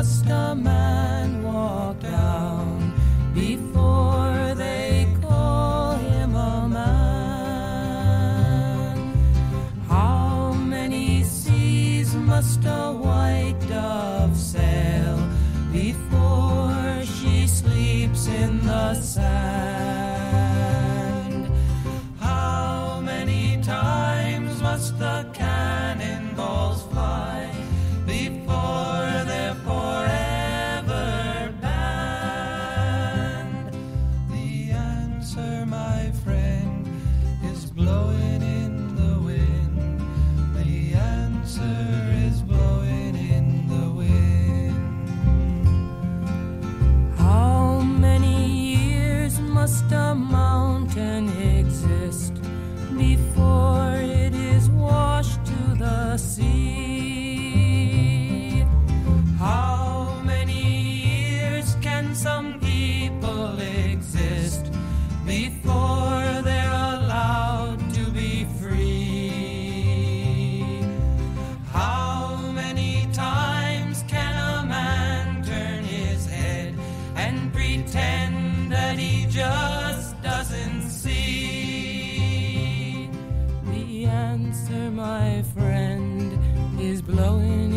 Must a man walk down before they call him a man? How many seas must a white dove sail before she sleeps in the sand? Blowing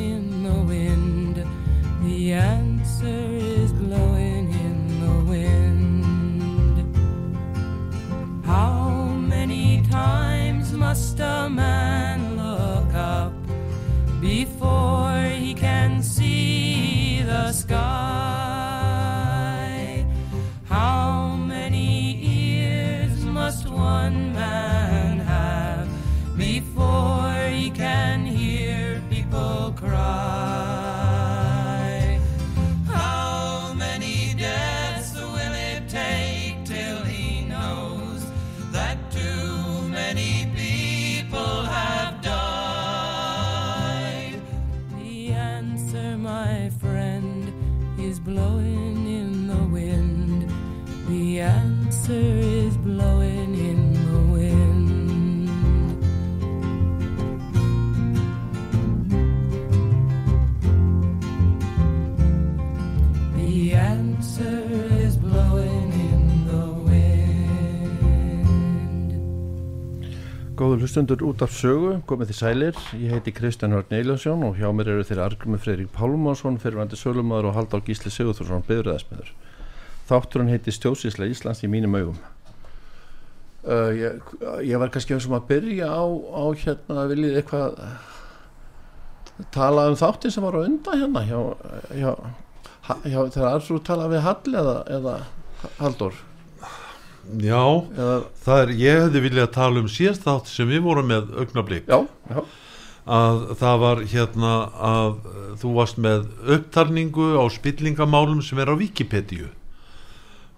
hlustundur út af sögu, komið þið sælir, ég heiti Kristján Hörn Eiljónsson og hjá mér eru þeirra Argrumi Freyrík Pálmarsson, fyrirvændi sölumöður og Halldár Gísli Sigurþórsson, byggurðaðsmiður. Þátturinn heiti Stjósísla Íslands í mínum augum. Uh, ég, ég var kannski eins og að byrja á, á hérna, viljið eitthvað tala um þáttin sem var á undan hérna hjá, hjá, hjá þegar Argrú talaði við Hall eða, eða Halldór. Já, Eða, það er, ég hefði viljað tala um síðast þátt sem við vorum með augnablík já, já, að það var hérna að þú varst með upptalningu á spillingamálum sem er á Wikipedia.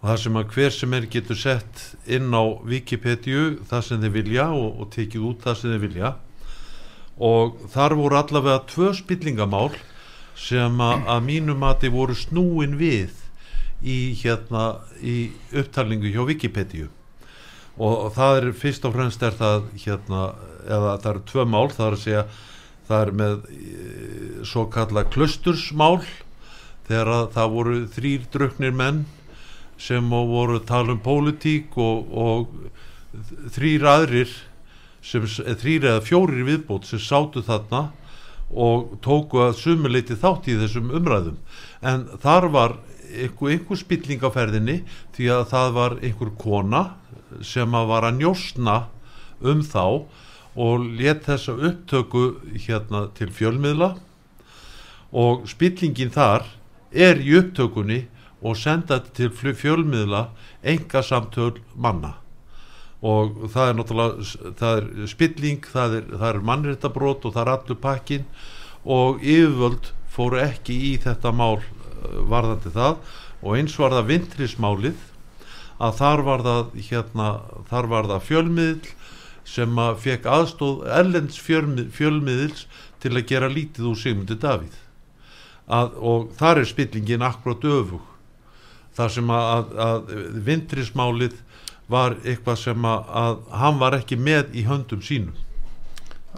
Og það sem að hver sem er getur sett inn á Wikipedia það sem þið vilja og, og tekið út það sem þið vilja. Og þar voru allavega tvö spillingamál sem að, að mínum mati voru snúin við í hérna í upptalningu hjá Wikipedia. Og, það er fyrst og fremst er það hérna, eða það eru tvö mál það er að segja, það er með e, svo kalla klustursmál þegar að það voru þrýr druknir menn sem voru tala um pólitík og, og þrýr aðrir sem, eða þrýr eða fjórir viðbót sem sátu þarna og tóku að sumuleiti þátt í þessum umræðum. En þar var einhver, einhver spilling á ferðinni því að það var einhver kona sem að var að njósna um þá og let þessa upptöku hérna til fjölmiðla. Og spillingin þar er í upptökunni og senda þetta til fjölmiðla enga samtöl manna. Og það er náttúrulega það er spilling, það er, er mannréttabrót og það er allur pakkin og yfirvöld fóru ekki í þetta mál varðandi það. Og eins var það vintrismálið að þar var það hérna, þar var það fjölmiðl sem að fekk aðstóð erlends fjölmið, fjölmiðls til að gera lítið úr Sigmundi Davíð. Að, og þar er spillingin akkurat öfug. Þar sem að, að, að vintrismálið var eitthvað sem að hann var ekki með í höndum sínum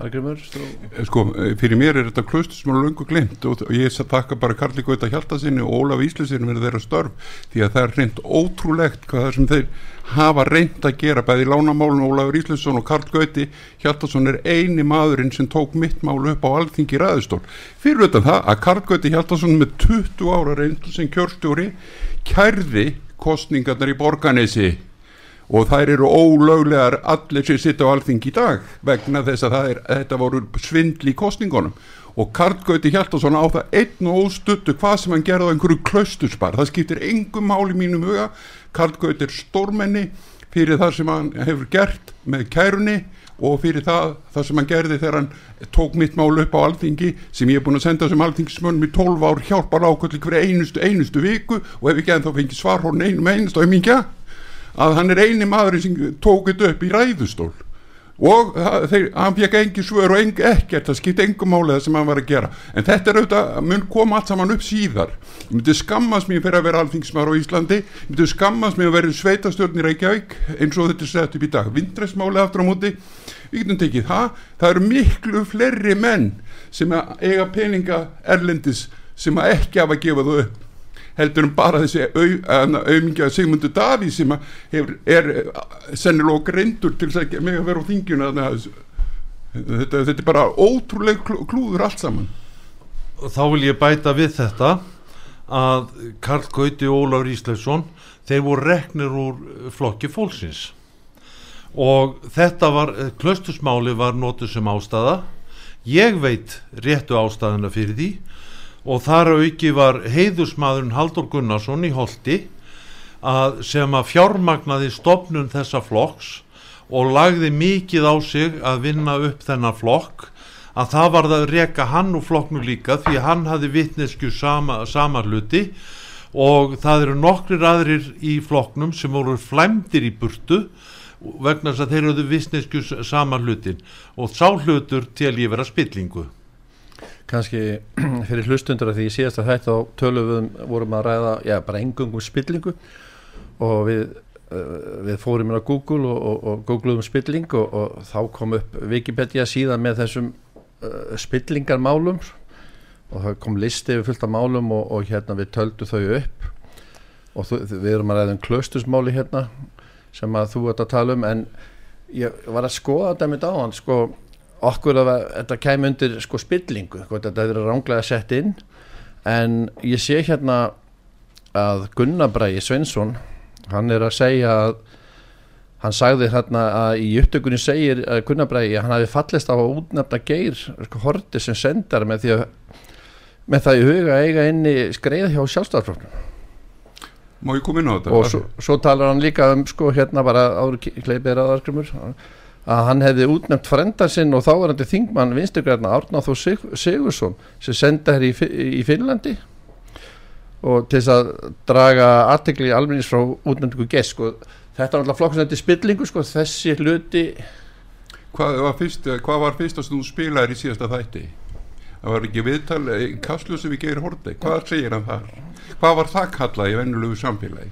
Argrimur, þú sko, fyrir mér er þetta klaustur sem er lungu glimt og ég þakka bara Karli Gauta Hjaltasinni og Ólaf Íslesinni fyrir þeirra störf því að það er reynd ótrúlegt hvað það sem þeir hafa reynd að gera bæði lánamálun Ólafur Íslesson og Karl Gauti Hjaltason er eini maðurinn sem tók mitt mál upp á alþingi ræðustól. Fyrir utan það að Karl Gauti Hjaltason með 20 ára reynd sem kjörstjóri kærði kostningarnar í Borganesi og þær eru ólöglegar allir sem sitta á alþingi í dag vegna þess að er, þetta voru svindl í kostningunum og Karl Gauti Hjaltason á það einn og óstuttu hvað sem hann gerði á einhverju klausturspar það skiptir engum mál í mínum huga. Karl Gauti er stórmenni fyrir það sem hann hefur gert með kærunni og fyrir það, það sem hann gerði þegar hann tók mitt mál upp á alþingi sem ég er búin að senda sem alþingismönnum í 12 ár hjálpar ákvöldi hverja einustu, einustu viku og ef ekki en þá fengið svar hún einum einustu aumingja að hann er eini maður sem tók þetta upp í ræðustól. Og þeir, hann fekk engi svör og engi ekkert, það skipti engum málega sem hann var að gera. En þetta er auðvitað, mun koma allt saman upp síðar. Ég myndi skammast mér fyrir að vera alþingismar á Íslandi, ég myndi skammast mér að vera sveitastjórn í Reykjavík eins og þetta er sett upp í dag, vindræsmáli aftur á móti. Við getum tekið það, það eru miklu fleiri menn sem eiga peninga erlendis sem ekki hafa gefað þau upp heldur en bara þessi au- þarna aumingja Sigmundur Davíð sem hefur, er sennilega greindur til að með að vera á þingjuna þetta, þetta er bara ótrúleg klú- klúður allt saman. Þá vil ég bæta við þetta að Karl Gauti og Ólafur Ísleifsson þeir voru reknir úr flokki fólksins. Og þetta var, eh, klaustusmáli var notuð sem ástæða. Ég veit réttu ástæðuna fyrir því og þar auki var heiðusmaðurinn Haldur Gunnarsson í Holti að sem að fjármagnaði stopnun þessa flokks og lagði mikið á sig að vinna upp þennan flokk að það var það að reka hann úr flokknu líka því hann hafði vitnesku sama, sama hluti. Og það eru nokkrir aðrir í flokknum sem voru flæmdir í burtu vegna þess að þeir eru vitnesku sama hlutin. Og sá hlutur til ég vera spillingu kannski fyrir hlustundur að því í síðasta þætt á tölum vorum að ræða já, bara engungum spillingu og við, uh, við fórum inn á Google og, og, og googluðum spilling og, og þá kom upp Wikipedia síðan með þessum uh, spillingarmálum og það kom listi yfir fullt af málum og, hérna við töldu þau upp og þú, við erum að ræða um klöstusmáli hérna sem að þú ert að tala um en ég var að skoða þetta með dáðan sko okkur að þetta kæmi undir sko spillingu, þetta er ránglega sett inn. En ég sé hérna að Gunnar Bræði Svensson hann er að segja að hann sagði hérna að í upptökunni segir Bræði að hann hafi fallist á að útnefna geir sko, horti sem sendar með því að með það í huga eiga inni skreið hjá sjálfstæðarfloknum má ég koma inn á þetta? Og svo, svo talar hann líka um sko hérna bara áður kleipir aðarkrumur að hann hefði útnefnt frenda sinn og þáverandi þingmann vinsturgræna Árná Þó Sig Sigursson sem senda hér í, í Finnlandi og til þess að draga aðtekli alminnins frá útnefningu gest sko. þetta er alltaf flokksnætti spillingu sko. þessi hluti hvað var fyrst, hvað var fyrst að þú spilaðir í síðasta þætti það var ekki viðtal kastlu sem við gerir horti, hvað segir hann þar hvað var það kallað í vennulegu samfélagi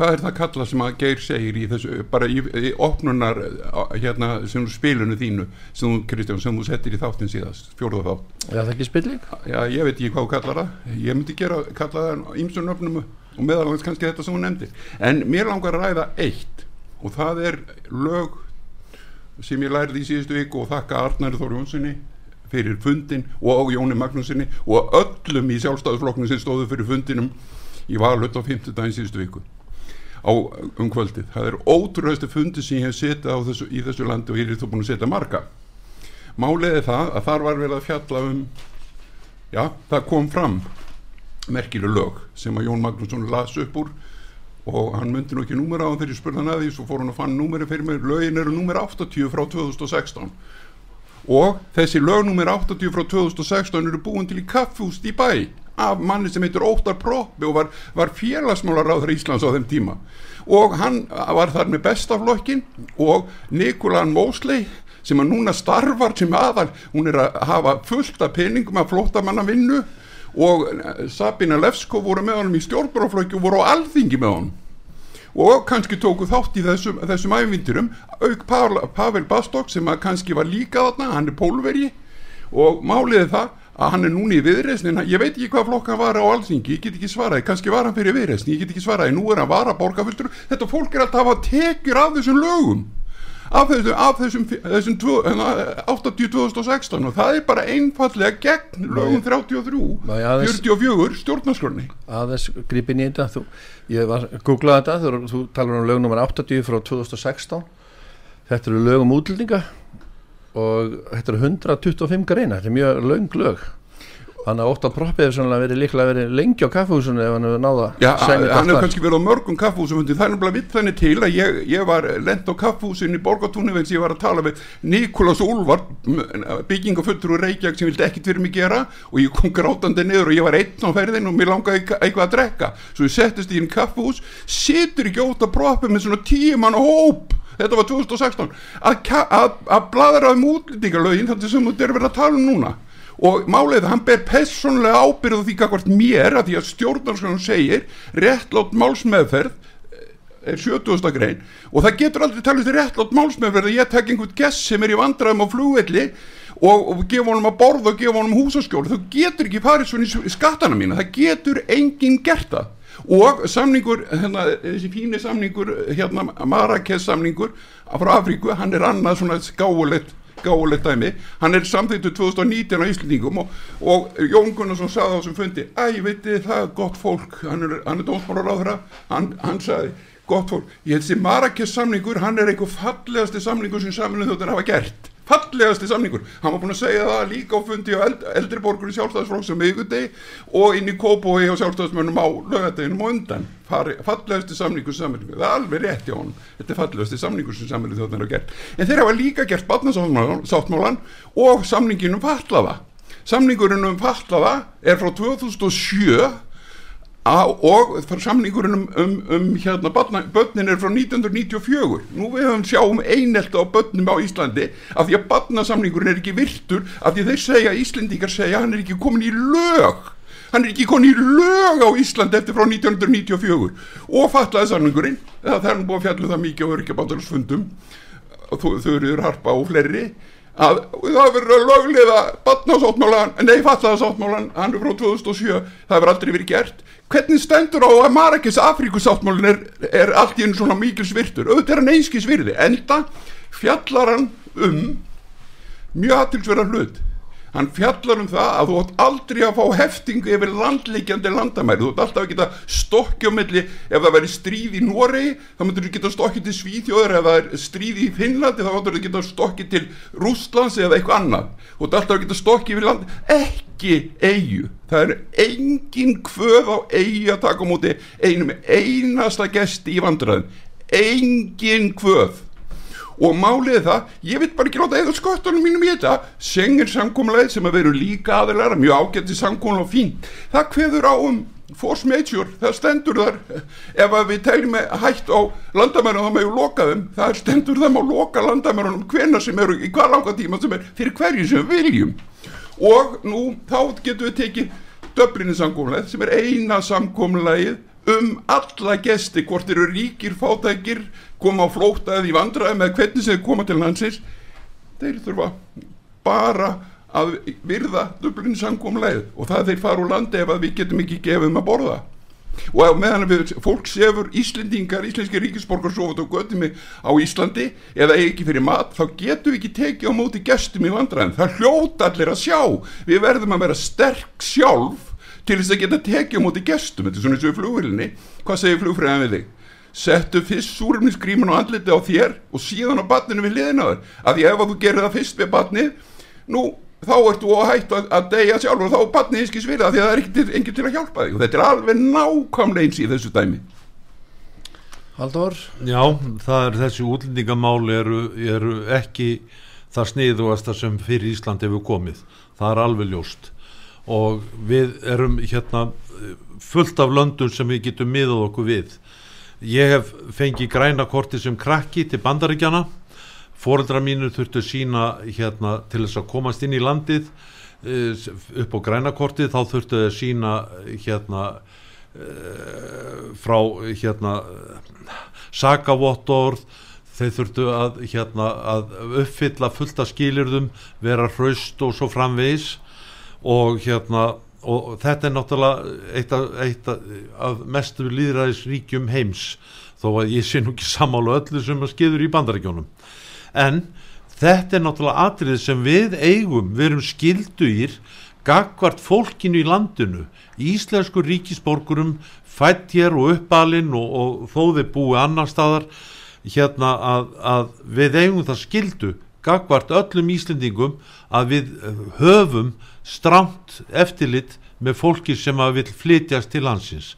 hvað er það kallað sem að Geir segir í þessu, bara í, í opnunar hérna sem spilunu þínu sem þú Kristján, sem þú settir í þáttin síðast fjóruða þátt, er það ekki spilling? já ég veit ekki hvað þú kallar það. Ég myndi gera, kalla það ímsum nöfnum og meðalans kannski þetta sem þú nefndir. En mér langar að ræða eitt og það er lög sem ég lærði í síðustu viku og þakka Arnari Þór Jónssoni fyrir fundin og Jóni Magnúsinni og öllum í sjálfstæðusflokknum sem stóðu fyrir fundinum í valhut á 50 daginn síðustu viku á um kvöldið. Það er ótrúðastu fundi sem ég hef setið á þessu, í þessu landi og ég er þú búin að setja marga. Málið er það að þar var verið að fjalla um já, það kom fram merkileg lög sem að Jón Magnússon las upp úr og hann myndi nú ekki númer á hann þegar ég spurði hann að því svo fór hann að fann númeri fyrir mig lögin eru númer 80 frá 2016 og þessi lög númer 80 frá 2016 eru búin til í kaffúst í bæ af manni sem heitir Óttar Proppi og var, var félagsmálaráður Íslands á þeim tíma. Og hann var þar með bestaflokkin og Nikolan Mosley sem að núna starfar sem aðal hún er að hafa fullt af peningum að flóta manna vinnu og Sabina Lefsko voru með honum í stjórnbróflokki og voru á alþingi með honum. Og kannski tóku þátt í þessum, þessum æfintyrum auk Pavel, Bastok sem kannski var líka þarna, hann er pólveri og máliði það að hann er núni í viðreysnin, ég veit ekki hvað flokk hann var á alþingi, ég get ekki svaraði, kannski var hann fyrir viðreysni, ég get ekki svaraði, nú er hann var að borgarfylgdur, þetta fólk er alltaf að tekjur af þessum lögum af þessum, af þessum, þessum tvö, hérna, 80-2016 og það er bara einfallega gegn lögum 33 Má ég aðeins- 44 stjórnarskronni aðeins gripin í þetta þú, ég var að googla þetta þú, þú talar um lög nummer 80 frá 2016 þetta eru lög um útlendinga og þetta eru 125 greina þetta er mjög löng lög. Þannig að Óttar Proppi hefur sannlega verið líklega verið lengi á kaffehúsinu ef hann hefur náða Já, hann hefur kannski verið á mörgum kaffhúsum það er náttúrulega vitt þannig til að ég, ég var lent á kaffhúsin í Borgatúni veins ég var að tala með Nikolas Úlvar byggingafullur úr Reykjavík sem vildi ekkit fyrir mig gera og ég kom grátandi niður og ég var einn á ferðin og mér langaði eitthvað- að drekka. Svo ég settist í einn kaffhús situr ekki ótt að proppi með svona tíu mann hóp þetta var 2016 að, að, að bladra um útlendingalögin þannig sem þetta er verið að tala um núna. Og málið hann ber personlega ábyrðu því kakvart mér að því að stjórnarskjónum segir réttlátt málsmeðferð er 70. grein og það getur aldrei talist réttlátt málsmeðferð að ég tek einhvern gest sem er í vandræðum á flugvelli og, og gefa honum að borða og gefa honum húsaskjóla þú getur ekki farið svona í skattana mína. Það getur enginn gert það og samningur, hérna, þessi fíni samningur hérna Marrakes samningur frá Afríku, hann er annað svona skáulegt gáulegt dæmi, hann er samþýttu 2019 á Íslandingum og, og Jón Gunnarsson saði á þessum fundi, æ, veit þið það er gott fólk, hann er, er dómsmálaráðra hann, hann saði, gott fólk. Ég held sem Marrakes samningur, hann er einhver fallegasti samningur sem saminu þjóttir hafa gert fallegasti samningur, hann var búin að segja það líka á fundi á eld, eldri borgur í sjálfstæðisflokks á miðgudegi og inn í Kópói á sjálfstæðismönnum á lögadeginum og undan. Fallegasti samningur sem saminu það er alveg rétt hjá honum, þetta er fallegasti samningur sem saminu þjóttir hafa gert, en þeir hafa líka gert barnasáttmálan og samningin um fallaða samningurinn um fallaða er frá 2007 Á, og samningurinn um, um, um hérna börnin er frá 1994 nú við höfum sjáum einelta á börnum á Íslandi af því að barnasamningurinn er ekki virtur af því þeir segja, Íslendingar segja hann er ekki komin í lög. Hann er ekki komin í lög á Íslandi eftir frá 1994 og fallaði samningurinn það er nú búið að fjallu það mikið á örkjabandalarsfundum þau eru harpa og fleiri að það verður að lögliða batnasáttmálan, nei fallaðasáttmálan hann er frá 2007, það verður aldrei verið gert hvernig stendur á að Marrakes Afríkusáttmálin er, er allt í einu svona mikils virtur, auðvitað er hann einskis virði enda fjallar hann um mjög aðtilsverðan hlut hann fjallar um það að þú átt aldrei að fá heftingu yfir landleikjandi landamæri, þú átt alltaf að geta stokkja milli, ef það væri stríð í Noregi, þá myndur þú geta stokkið til Svíþjóður, ef það er stríð í Finnlandi þá myndur þú geta stokkið til Rústlands eða eitthvað annað, þú átt alltaf að geta stokkið yfir land, ekki eigu það er engin kvöð á eigu að taka á móti einum einasta gesti í vandræðin engin kvöð og málið það, ég veit bara ekki láta eða skottunum mínum í þetta. Schengen samkómulegð sem að veru líka aðeinslega mjög ágætti samkómulega og fín það kveður á um force majeure það stendur þar. Ef að við teljum hætt á landamærunum þá meðu loka þeim, það stendur þeim að loka landamærunum hvena sem eru í hvað langa tíma sem er fyrir hverju sem við viljum. Og nú þá getum við tekið döflinni samkómulegð sem er eina samkómulegið um alla gesti hvort eru ríkir, fátækir koma á flóta eða í vandræði með hvernig sem koma til landsins þeir þurfa bara að virða dublin samkomleið og það þeir fara úr landi ef við getum ekki gefið um að borða. Og ef meðan við fólk sefur Íslendingar, íslenski ríkisborgar sofut og göttum á Íslandi eða ekki fyrir mat, þá getum við ekki tekið á móti gestum í vandræðin, það hljóta allir að sjá, við verðum að vera sterk sjálf til þess að geta tekið á móti gestum, þetta er svona eins og í flugvillinni hvað segir flugfræðan við þig? settu fyrst súrumnisgríman og andliti á þér og síðan á batninu við liðina þar af því ef að þú gerir það fyrst við batnið nú þá ert þú að hætta að, að deyja sjálfur og þá er batnið einskis virða því að það er engin til, engin til að hjálpa þig og þetta er alveg nákvæmlega eins í þessu dæmi Haldur? Já, það er þessi útlendingamál eru, eru ekki það sniðugasta sem fyrir Ísland hefur komið. Það er alveg ljóst og við erum hérna fullt af löndum sem við getum miðað okkur við. Ég hef fengið græna korti sem krakki til bandaríkjana. Fóreldra mínu þurftu sína hérna til þess að komast inn í landið eh, upp á græna kortið þá þurftu að sína hérna eh, frá hérna sakavottorð þeir þurftu að, hérna, að uppfylla fullta skilirðum vera hraust og svo framvegis og hérna og þetta er náttúrulega eitt af, eitt af, mestu líðræðisríkjum heims. Þó að ég sé nú ekki samála öllu sem að skiður í bandaríkjónum en þetta er náttúrulega atrið sem við eigum, við erum skilduðir gagvart fólkinu í landinu íslensku ríkisborgurum fætt hér og uppalinn og, og þó þeir búi annar staðar hérna að, að við eigum það skildu gagvart öllum Íslendingum að við höfum stramt eftirlit með fólki sem að vil flytjast til hansins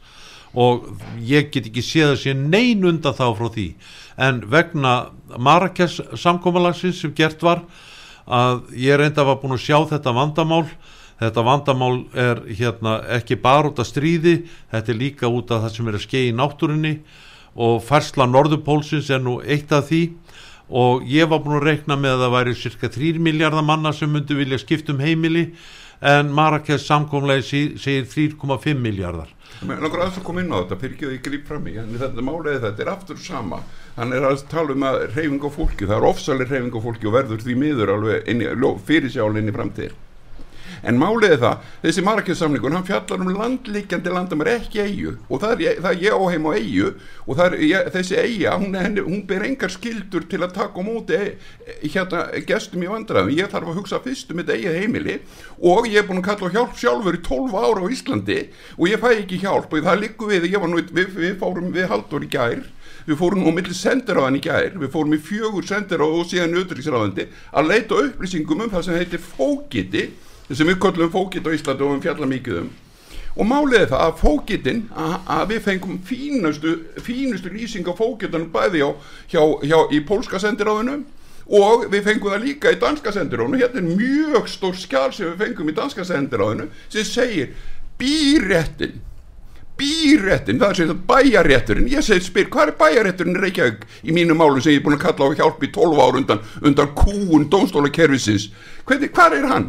og ég get ekki séð að sé nein undan þá frá því. En vegna Marrakes samkómalagsins sem gert var að ég reynda var búin að sjá þetta vandamál. Þetta vandamál er hérna ekki bara út af stríði þetta er líka út af það sem er að skei í náttúrunni. Og færsla Norðupólsins er nú eitt af því og ég var búin að rekna með að það væri cirka 3 miljardar manna sem myndi vilja skipta um heimili en Marrakes samkomlegi segir 3,5 miljardar aðeins að koma inn á þetta fyrir ekki að ég grýp fram í en þetta málega þetta er aftur sama. Hann er að tala um að reyfing á fólki það er ofsalir reyfing á fólki og verður því miður alveg fyrir sjálf inn í framtíð en málið er það, þessi marrakjöðsamningun hann fjallar um landlíkjandi landamær ekki eigu og það er, það er ég á heim á eigu og er, ég, þessi eiga hún, henni, hún ber engar skildur til að taka á móti hérna gestum í vandræðum. Ég þarf að hugsa fyrst um þetta eigið heimili. Og ég er búin að kalla hjálp sjálfur í 12 ára á Íslandi. Og ég fæ ekki hjálp. Og það likur við, nú, við, við fórum við haldur í gær. Við fórum á milli sendiráðan í gær. Við fórum í fjögur sendiráð og síðan auðvitaðsráðandi að leita upplýsingum um það sem heitir fókiti sem við kollum fókitt á Íslandi og við fjalla mikið um. Og málið er það að fókittin að við fengum fínustu, fínustu lýsing á fókittan bæði á, hjá, hjá í pólska sendiráðinu og við fengum það líka í danska sendiráðinu. Hérna er mjög stór skjál sem við fengum í danska sendiráðinu sem segir býrættin býrættin, það sem þetta bæjarétturinn ég segi spyr, hvað er bæjarétturinn Reykjavík í mínu málu sem ég er búin að kalla á hjálp í 12 ár undan, undan kúun dómstólakerfisins, hvað er hann?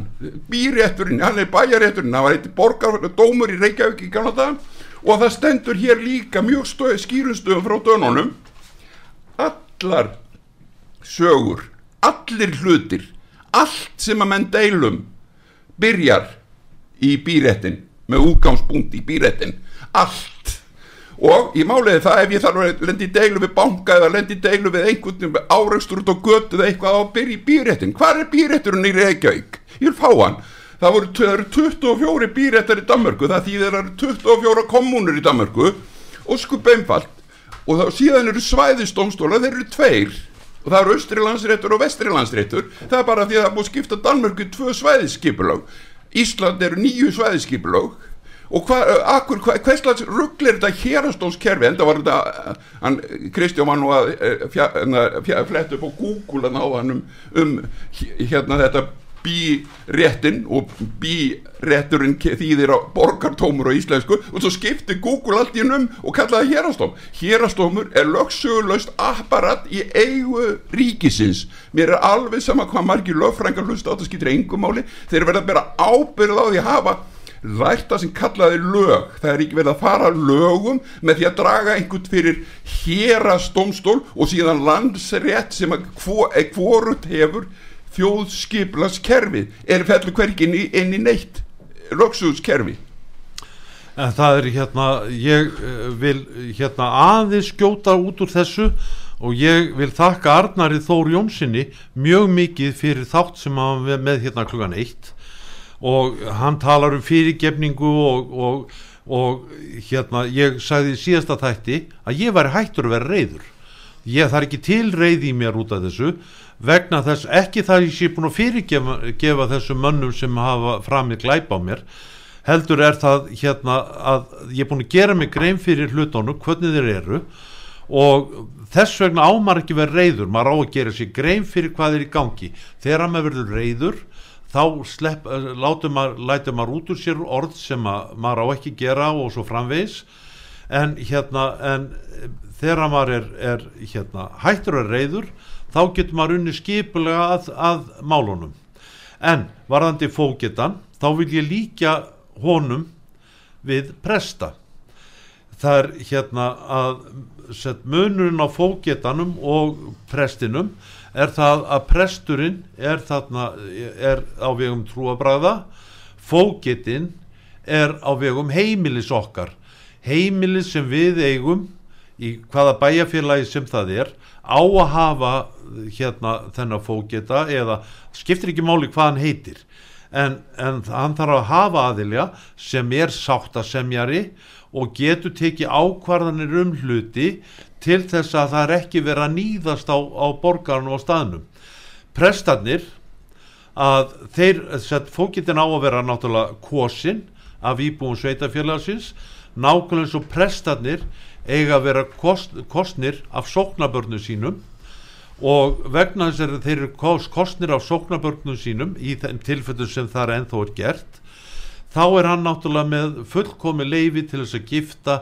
Býrætturinn, hann er bæjarétturinn það var eitthvað borgardómur í Reykjavík í gamla dag og það stendur hér líka mjög stöð, skýrustöðum frá dönunum. Allar sögur allir hlutir allt sem að menn deilum byrjar í býrættin með útgangspunkt í býrættin allt. Og ég máliði það ef ég þarf að lendi í deilu við banka eða lendi í deilu við einhvern áreikstur út á götu eða eitthvað á að byrja í býrættin hvað er býrætturinn í Reykjavík? ég vil fá hann. Það voru, eru 24 býrættar í Danmörku það þýðir það eru 24 kommunur í Danmörku. Og skup einfalt. Og það, síðan eru svæðistómstóla þeir eru tveir. Og það eru austri landsréttur og vestri landsréttur það er bara því að það búið skipta Danmörku tvö svæðiskipulög Ísland eru nýju svæðiskipulög og hva, hvers slags ruggl er þetta hérastónskerfi en það var þetta hann, Kristján var nú að eh, flett upp á Google að ná hann um, um hérna þetta bíréttin og bírétturinn þýðir á borgartómur á íslensku. Og svo skipti Google allt í um og kallaði hérastóm hérastómur er lögsögulegst apparat í eigu ríkisins. Mér er alveg sama hvað margir lögfrængar hlusta á þetta skiptir engum máli. Þeir verða að bera ábyrð á því að hafa lært það sem kallaði lög. Það er ekki verið að fara lögum með því að draga einhvern fyrir hérastómstól og síðan landsrétt sem að hvorut hefur þjóðskiplaskerfi er fellur hverkin í neitt lögsuðskerfi En það er hérna ég eh, vil hérna aðeins skjóta út úr þessu og ég vil þakka Arnari Þór Jónssoni mjög mikið fyrir þátt sem hann með hérna klukkan eitt og hann talar um fyrirgefningu og, og, og hérna ég sagði í síðasta þætti að ég var hættur að vera reyður ég þarf ekki til reyð í mér út af þessu vegna þess ekki það ég sé búin að fyrirgefa þessum mönnum sem hafa framið glæpa á mér heldur er það hérna að ég er búin að gera mig grein fyrir hlutónu hvernig þeir eru og þess vegna ámar ekki verið reyður maður á að gera sér grein fyrir hvað er í gangi. Þegar maður verður reyður þá slepp, eh, látum maður, út úr sér orð sem að, maður á ekki gera og svo framvegis. En hérna en eh, þegar maður er, er hérna, hættur að reyður þá getur maður unni skipulega að, að málunum. En varðandi fógetan þá vil ég líka honum við presta. Það er hérna að set, munurinn á fógetanum og prestinum er það að presturinn er, þarna, er á vegum trúabræða fógetinn er á vegum heimilis okkar. Heimilis sem við eigum í hvaða bæjarfélagi sem það er á að hafa hérna þennan fógeta eða skiptir ekki máli hvað hann heitir. En, en hann þarf að hafa aðilja sem er sáttasemjari og getur tekið ákvarðanir um hluti til þess að það er ekki verið að nýðast á, á borgarnu og staðnum. Prestarnir að þeir, fókitin á að vera náttúrulega kosin af íbúum sveitafélagsins nákvæmlega eins og prestarnir eiga að vera kost, kostnir af sóknabörnum sínum og vegna þess að þeir eru kostnir af sóknabörnum sínum í þeim tilfellum sem það er enþó er gert þá er hann náttúrulega með fullkomi leifi til þess að gifta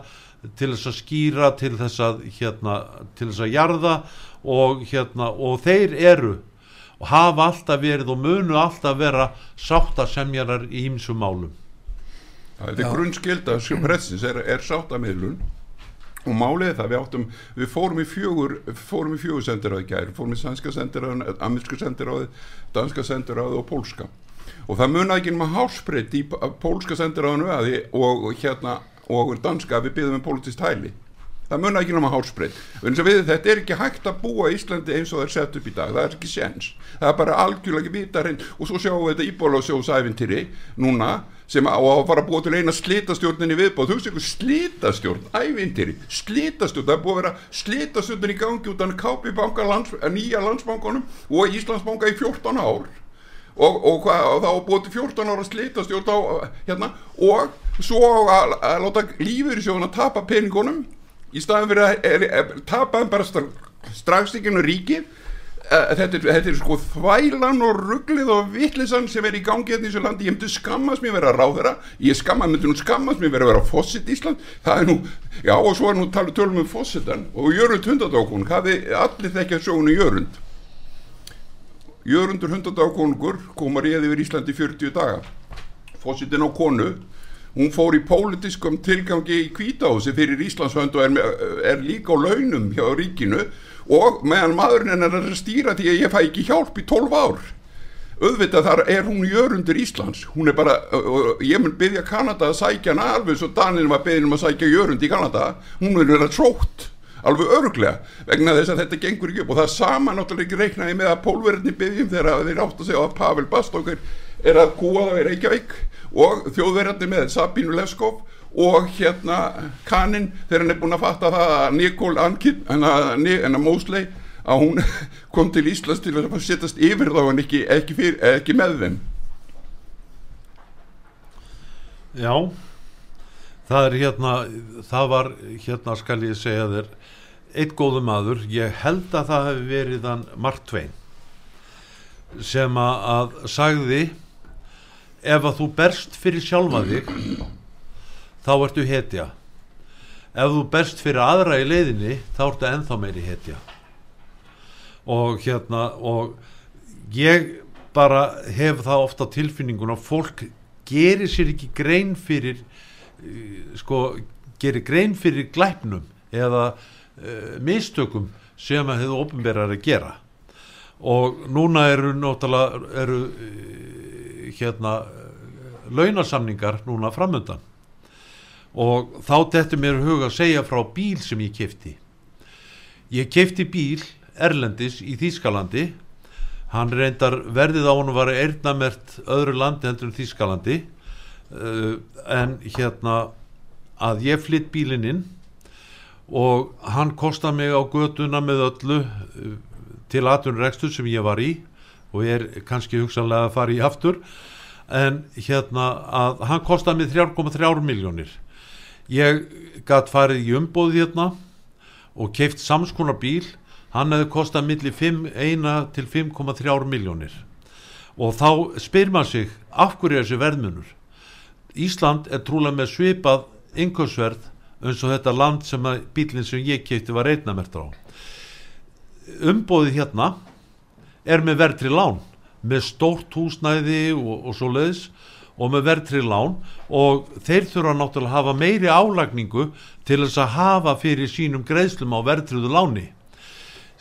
til þess að skýra til þess að hérna, til þess að jarða og hérna og þeir eru og hafa alltaf verið og munu alltaf vera sáttasemjarar í ýmsum málum. Þetta er grunnskilda sem pressins er, er sáttamiðlun og málið það við áttum, við fórum í fjögur fórum í fjögur sendiráði gæri fórum í sænska sendiráði, ameríska sendiráði danska sendiráði og pólska. Og það munið ekki um að hásbreytt í pólska sendiráðinu og hérna og danska við byggðum um politist hæli. Það munið ekki að hásbreytt þetta er ekki hægt að búa í Íslandi eins og það er sett upp í dag, það er ekki séns. Það er bara algjörlega ekki vita hrein og svo sjáum við þetta íbólásjóðsæfintýri núna sem á að fara að búa til eina slítastjórnin í viðbóð, þú veist ykkur slítastjórn ævintýri, slítastjórn það er búið að vera slítastjórnin í gangi út af KP banka, lands, nýja landsbankanum og Íslandsbanka í 14 ár. Og, og, og þá búið til 14 ára slítastjórn á, hérna, og svo að, að láta lífur í sjóðun að tapa peningunum í staðin fyrir að er, er, tapa bara nú ríkið. Uh, þetta, er, þetta er sko þvælan og rugglið og vittlisann sem er í gangi hérna í þessu landi, ég myndi skammast mér að vera ráðara ég skamma, myndi nú skammast mér að vera fósitt Ísland, það er nú já og svo er nú tala tölum um fósittan og Jörund hundadókun, hafi allir þekkja sjónu Jörund. Jörundur hundadókungur komar ég yfir Íslandi 40 daga. Fósittin á konu hún fór í pólitiskum tilgangi í kvítási fyrir Íslandshönd og er, er líka á launum hjá ríkinu. Og meðan maðurinn hennar er að stýra því að ég fæ ekki hjálp í 12 ár. Auðvitað þar er hún jörundur Íslands. Hún er bara, ég mun byggja Kanada að sækja hana alveg svo Danin var byggðin um að sækja jörund í Kanada. Hún er verið að trótt alveg öruglega vegna þess að þetta gengur ekki upp. Og það sama náttúrulega ekki reiknaði með að pólverðinni byggjum þegar þeir átt að segja að Pavel Bastókar er að kúa það í Reykjavík og þjóðverðarnir með Sabínu Lefskov og hérna kannin þegar hann er búin að fatta það að Nikól Ankinn en að Mósley að hún kom til Íslands til að setjast yfir þá en ekki, ekki, fyrir, ekki með þeim. Já það er hérna það var hérna skal ég segja þér eitt góðu maður ég held að það hefði verið hann Mark Twain sem að, að sagði ef að þú berst fyrir sjálfa þig þá ertu hetja. Ef þú berst fyrir aðra í leiðinni þá ertu enþá meiri hetja. Og hérna og ég bara hef það ofta tilfinningun að fólk gerir sér ekki grein fyrir uh, sko gerir grein fyrir glæpnum eða uh, mistökum sem að hefur ofnverðar að gera og núna eru náttúrulega eru uh, hérna launasamningar núna framöndan og þá þetta mér huga að segja frá bíl sem ég kefti ég kefti bíl Erlendis í Þýskalandi. Hann reyndar verðið á hann var erðnamert öðru landi hendur en Þýskalandi. Uh, en hérna að ég flytt bílinn inn og hann kostar mig á göduna með öllu uh, til aðtunrekstur sem ég var í og ég er kannski hugsanlega að fara í aftur. En hérna að hann kostar mig 3,3 miljónir ég gætt farið í umbóð hérna og keift samskonar bíl. Hann hefði kostað milli 5, 1 til 5,3 miljónir og þá spyr maður sig af hverju er þessi verðmunur? Ísland er trúlega með svipað innkaupsverð eins og þetta land sem bílinn sem ég keipti var reynnamertur á umbóðið hérna er með verðri lán með stórt húsnæði og, og svo leiðis og með verðri lán og þeir þurfa náttúrulega að hafa meiri álagningu til þess að hafa fyrir sínum greiðslum á verðriðu láni.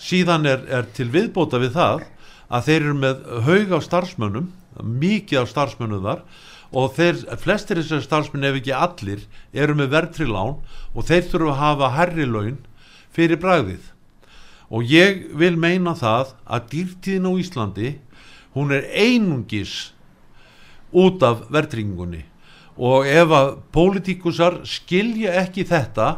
Síðan er, er til viðbóta við það að þeir eru með haug af starfsmönnum mikið af starfsmönnum þar og þeir, flestir þessar starfsmenn ef ekki allir eru með verðri lán og þeir þurfa að hafa herri laun fyrir bragðið og ég vil meina það að dýrtíðin á Íslandi hún er einungis út af verðringunni og ef að pólitíkusar skilja ekki þetta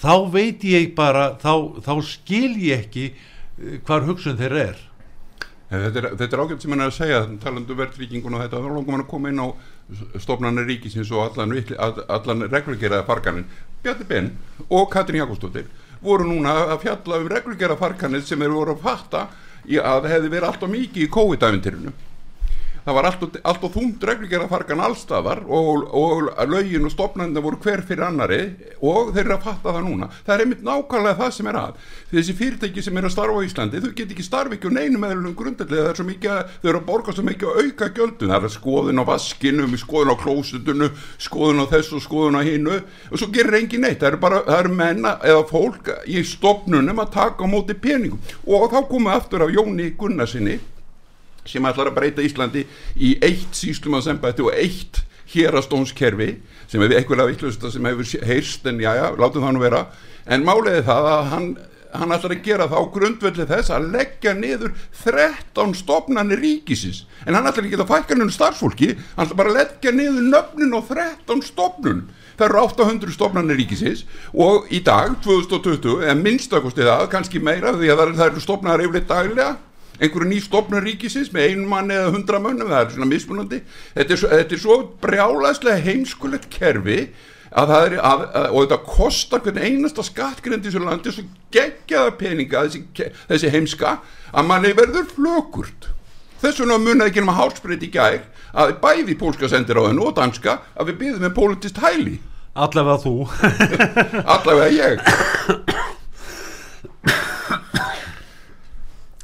þá veit ég bara þá, þá skil ég ekki eh, hvar hugsun þeir er. Þetta er, þetta er ágæmt sem hann er að segja talandu verðríkingun og þetta þá langum hann að koma inn á stofnanir ríkisins og allan, allan reglugeraða farganin Bjarni Ben og Katrín Jakobsdóttir voru núna að fjalla um reglugeraða farganir sem eru voru að fatta í að það hefði verið alltaf mikið í COVID-æventyrinu það var alltaf, alltaf þúmt reglugeraða fargan allstafar og, og lögin og stofnanir voru hver fyrir annari og þeir eru að fatta það núna. Það er einmitt nákvæmlega það sem er að. Þessi fyrirtæki sem eru að starfa á Íslandi þau get ekki starfa ekki á neinu meðlunum grundallega það er svo mikið að þau eru að borga svo mikið að auka gjöldun það er skoðun á vaskinum, skoðun á klósutunu skoðun á þessu og skoðun á hinnu og svo gerir engin neitt, það eru bara það eru menna eða fólk í stofnunum að taka á móti peningum. Og þá komum við aftur af Jóni Gunnarsinni sem ætlar að breyta Íslandi í eitt síslumansembætti og eitt hérastónskerfi sem er einhverja vittlusta sem hefur heyrst en já, já, látum það nú vera. En máliði það að hann hann ætlar að gera það á grundvelli þess að leggja niður 13 stofnanir ríkisins. En hann ætlar ekki að fækka niður starfsfólki hann ætlar bara að leggja niður nöfnin á 13 stofnun. Það eru 800 stofnanir ríkisins og í dag 2020, en minnstakosti það kannski meira því að það eru stofnanar yfirleitt daglega einhverju ný stofnun ríkisins með einu manni eða hundra mönnum, það er svona mismunandi. Þetta er þetta er svo brjálæslega heimskulegt kerfi að það er, að, að, og þetta kostar hvern einasta skattgrind í þessu landi svo geggjaða peninga þessi, þessi heimska að manni verður flökurt. Þess vegna munið ekki um að hálsbreyt í gær að bæði pólska sendir á hennu og danska að við byggðum með politist hæli. Allavega þú. Allavega ég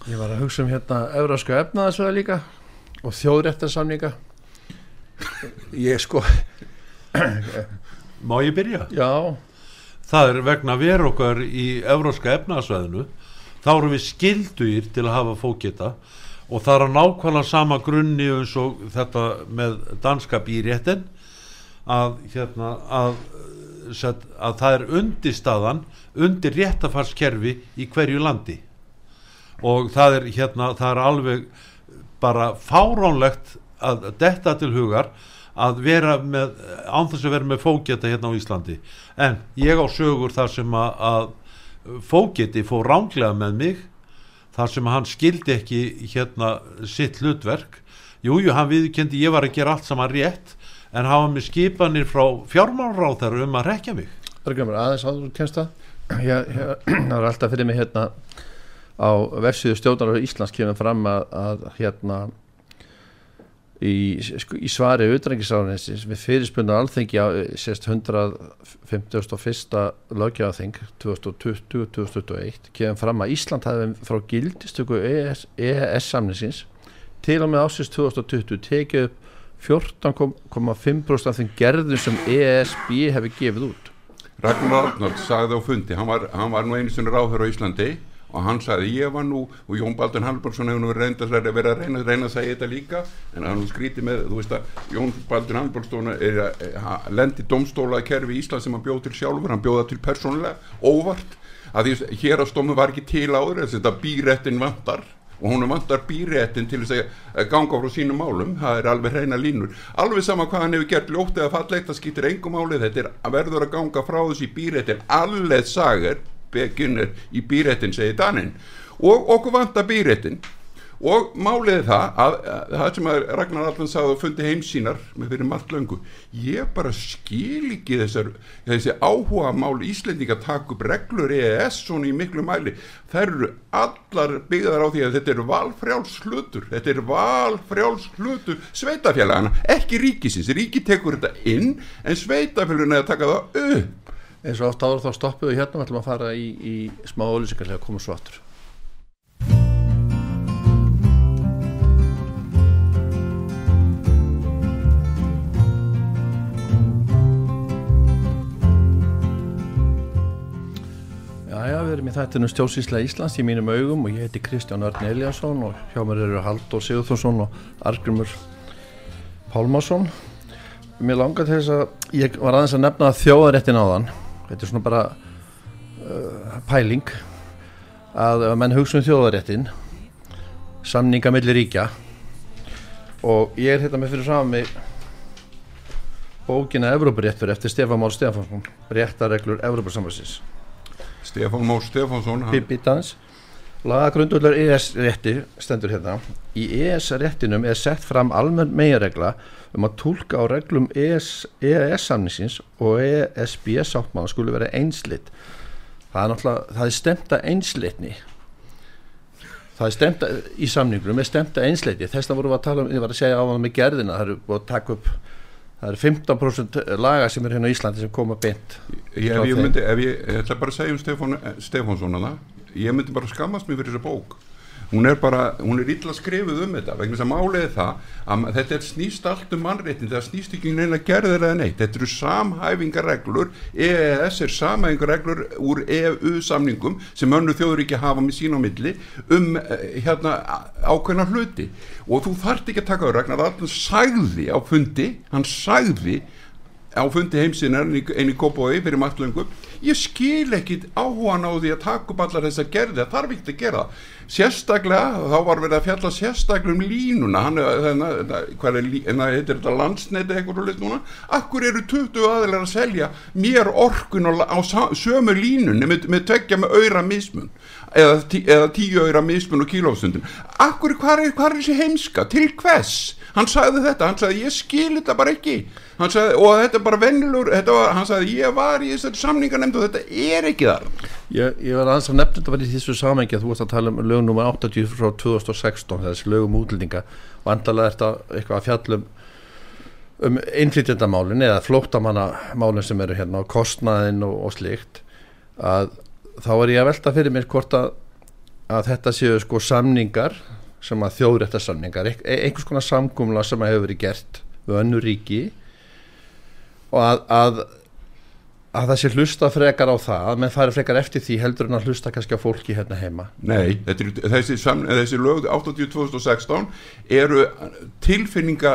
Ég var að hugsa um hérna Eurósku efnaðasveða líka og þjóðréttarsamninga. Ég sko má ég byrja? Já, það er vegna veru okkar í evróska efnaðsvæðinu þá erum við skildugir til að hafa fókita og það er að nákvæmlega sama grunni eins og þetta með danska býréttin að, hérna, að, að það er undirstaðan undir réttafarskerfi í hverju landi og það er hérna það er alveg bara fáránlegt að detta til hugar að vera með án þess að vera með fóketa hérna á Íslandi. En ég á sögur þar sem að, að fóketi fór ránglega með mig þar sem hann skildi ekki hérna sitt hlutverk. Jújú, hann viðkendi ég var að gera allt saman rétt en hafa með skipanir frá fjármálráþar um að rekja mig. Það er glemur aðeins áður kemst það Hér- hér- Það er alltaf fyrir mig hérna á versiðu stjórnar Íslands kemur fram að, að hérna í, í svari utrengisráðanessis við fyrirspunna alþengi á eh, sérst 151. lögjáðþing 2020-2021 kemur fram að Ísland hafi frá gildistöku EES, EES samninsins til og með ásins 2020 tekið upp 14,5% af þeim gerðum sem ESB hefur gefið út Ragnar Arnold sagði á fundi hann var, hann var nú einu sinni ráður á Íslandi og hann sagði ég var nú og Jón Baldur Halbjörnsson hefur nú verið að vera að reyna, reyna að segja þetta líka en hann skríti með, þú veist að Jón Baldur Halbjörnsson er að lendi domstóla kerfi í Ísland sem hann bjóð til sjálfur hann bjóða til persónulega, óvart. Að því hér að stómi var ekki til áður þetta býrættin vantar og hún vantar býréttin til þess að ganga frá sínum málum, það er alveg hreina línur. Alveg sama hvað hann hefur gert ljótt eða fallegt það skiptir engum máli, þetta er að verður að ganga frá þessi býréttin, allir sager beginner í býréttin segir Danin og okkur vantar býréttin og málið er það að, að það sem að Ragnar Allan sagði að fundi heimsínar með fyrir margt löngu ég bara skil ekki þessar þessi áhuga mál Íslendinga takk upp reglur EES svona í miklu mæli. Þær eru allar byggðar á því að þetta er valfrjáls hlutur. Þetta er valfrjáls hlutur sveitafélagana, ekki ríkisins. Ríki tekur þetta inn en sveitafélagana er að taka það upp eins og oft áður þá stoppum við hérna og ætlum að fara í, í smá ólýsingarlega að koma svo aftur. Jæja, við erum í þættinu Stjósísla Íslands í mínum augum og ég heiti Kristján Örn Eliasson og hjá mér eru Haldur Sigurþórsson og Argrymur Pálmásson Mér langar til þess að ég var aðeins að nefna þjóðaréttin áðan þetta er svona bara uh, pæling að ef menn hugsa um þjóðaréttin samninga millir ríkja og ég er hérna með fyrir saman mig bókina Evrópuréttur eftir Stefán Mál Stefánsson réttareglur Evrópursamvæsins Stefán Mór Stefánsson Pippi dans. Lagagrundullar ES rétti stendur hérna. Í ES réttinum er sett fram almenn meginregla um að tólka á reglum ES, EES samningsins og ESB sáttmála skulle vera einslitt það er náttúrulega það er stemta einslitni það er stemta í samningunum er stemta einsliti þess að vorum við að tala um, ég var að segja á hann með gerðina það eru búið að taka upp það eru 15% laga sem er hérna á Íslandi sem koma beint ég, ef ég myndi, ef ég, ég ætla bara að segja um Stefán, Stefánsson ég myndi bara skammast mér fyrir þessa bók hún er bara, hún er illa skrifuð um þetta vegna málið er það að þetta er snýst allt um mannréttin það snýst ekki neina gerðir eða neitt. Þetta eru samhæfingarreglur EES er samhæfingarreglur úr EU samningum sem önnu þjóður ekki hafa með sín á milli um eh, hérna ákveðna hluti. Og þú þarft ekki að taka á Ragnar Allan sagði á fundi hann sagði á fundi heimsinnar einu í Kópói fyrir marglöngum ég skil ekki áhugan á því að taka upp allar þessar gerði það þarf ekki að gera. Sérstaklega, þá var verið að fjalla sérstaklega um línuna hann, er, en það heitir þetta landsneti eitthvað núna, akkur eru 20 aðeinar að selja mér orkun á, sömu línunni með, með tveggja með auðra mismun eða, tí, eða tíu auðra mismun og kílófstundin akkur, hvað er þessi heimska? Til hvers, hann sagði þetta hann sagði ég skil þetta bara ekki. Sagði, og þetta er bara var, hann sagði ég var í þessari samningarnemnd og þetta er ekki þar. Ég, ég var aðeins að nefna þetta var í þessu samengi að þú varst að tala um lögum nummer 80 frá 2016 þessi lögum útlendinga. Vandalega er þetta eitthvað að fjallum um innflytjandamálin eða flóttamannamálin sem eru hérna og kostnaðin og, og slíkt. Að þá er ég að velta fyrir mér hvort að, að þetta séu sko samningar sem að þjóðréttarsamningar e einhvers konar samgumla sem að hefur verið gert við önnu ríki og að, að að það sé hlusta frekar á það að menn fari frekar eftir því heldur en að hlusta kannski á fólki hérna heima Nei, er, þessi, þessi lög 80-2016 eru tilfinninga,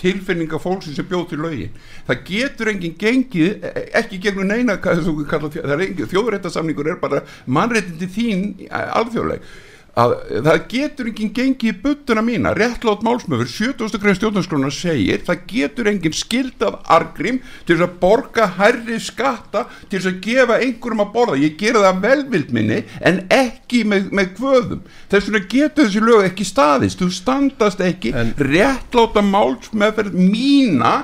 tilfinninga fólksins sem bjóð til lögin. Það getur enginn gengið, ekki gegnum neina, það er er bara mannréttindi þín eh, alþjóðleg. Að, það getur enginn gengið í buttuna mína. Réttlátt málsmöfur, 70. grein stjórnarskrónar segir, það getur enginn skildað argrim til þess að borga hærri skatta til þess að gefa einhverjum að borða, ég gera það velvild minni en ekki með, með kvöðum. Þess vegna getur þessi lög ekki staðist. Þú standast ekki En- réttláta málsmöfur mína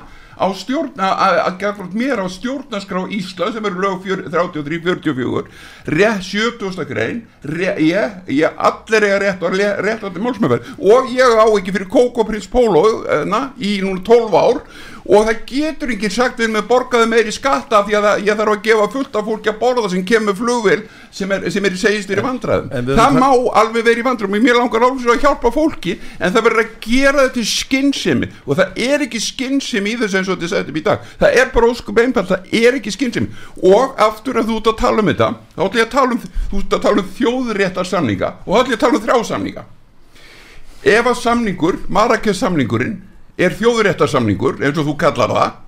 á stjórn að gera mér á stjórnarskrá Ísland sem eru lög 33-44 rétt 70. grein rétt, ég, ég allir eiga rétt og rétt átti málsmöfur og ég á ekki fyrir Coco Prince Polo na, í núna 12 ár og það getur ekki sagt við með borgaði meiri skatta af því að ég þarf að gefa fullt af fólki að borða sem kemur flugvél sem er, sem er segist þér í vandræðum. það erum- má alveg verið í vandræðum. Og mér langar alveg að hjálpa fólki en það verður að gera þetta til skinnsemi og það er ekki skinnsemi í þessu eins og þetta upp í dag. Það er bara óskup einfalt, það er ekki skinnsemi og aftur að þú ert að tala um þetta þá ætlum ég að tala um, um þjóðréttar samninga og þá ætlum ég að tala um þrjá samninga. Ef að samningur, Marrakes samningurinn er þjóðréttarsamningur eins og þú kallar það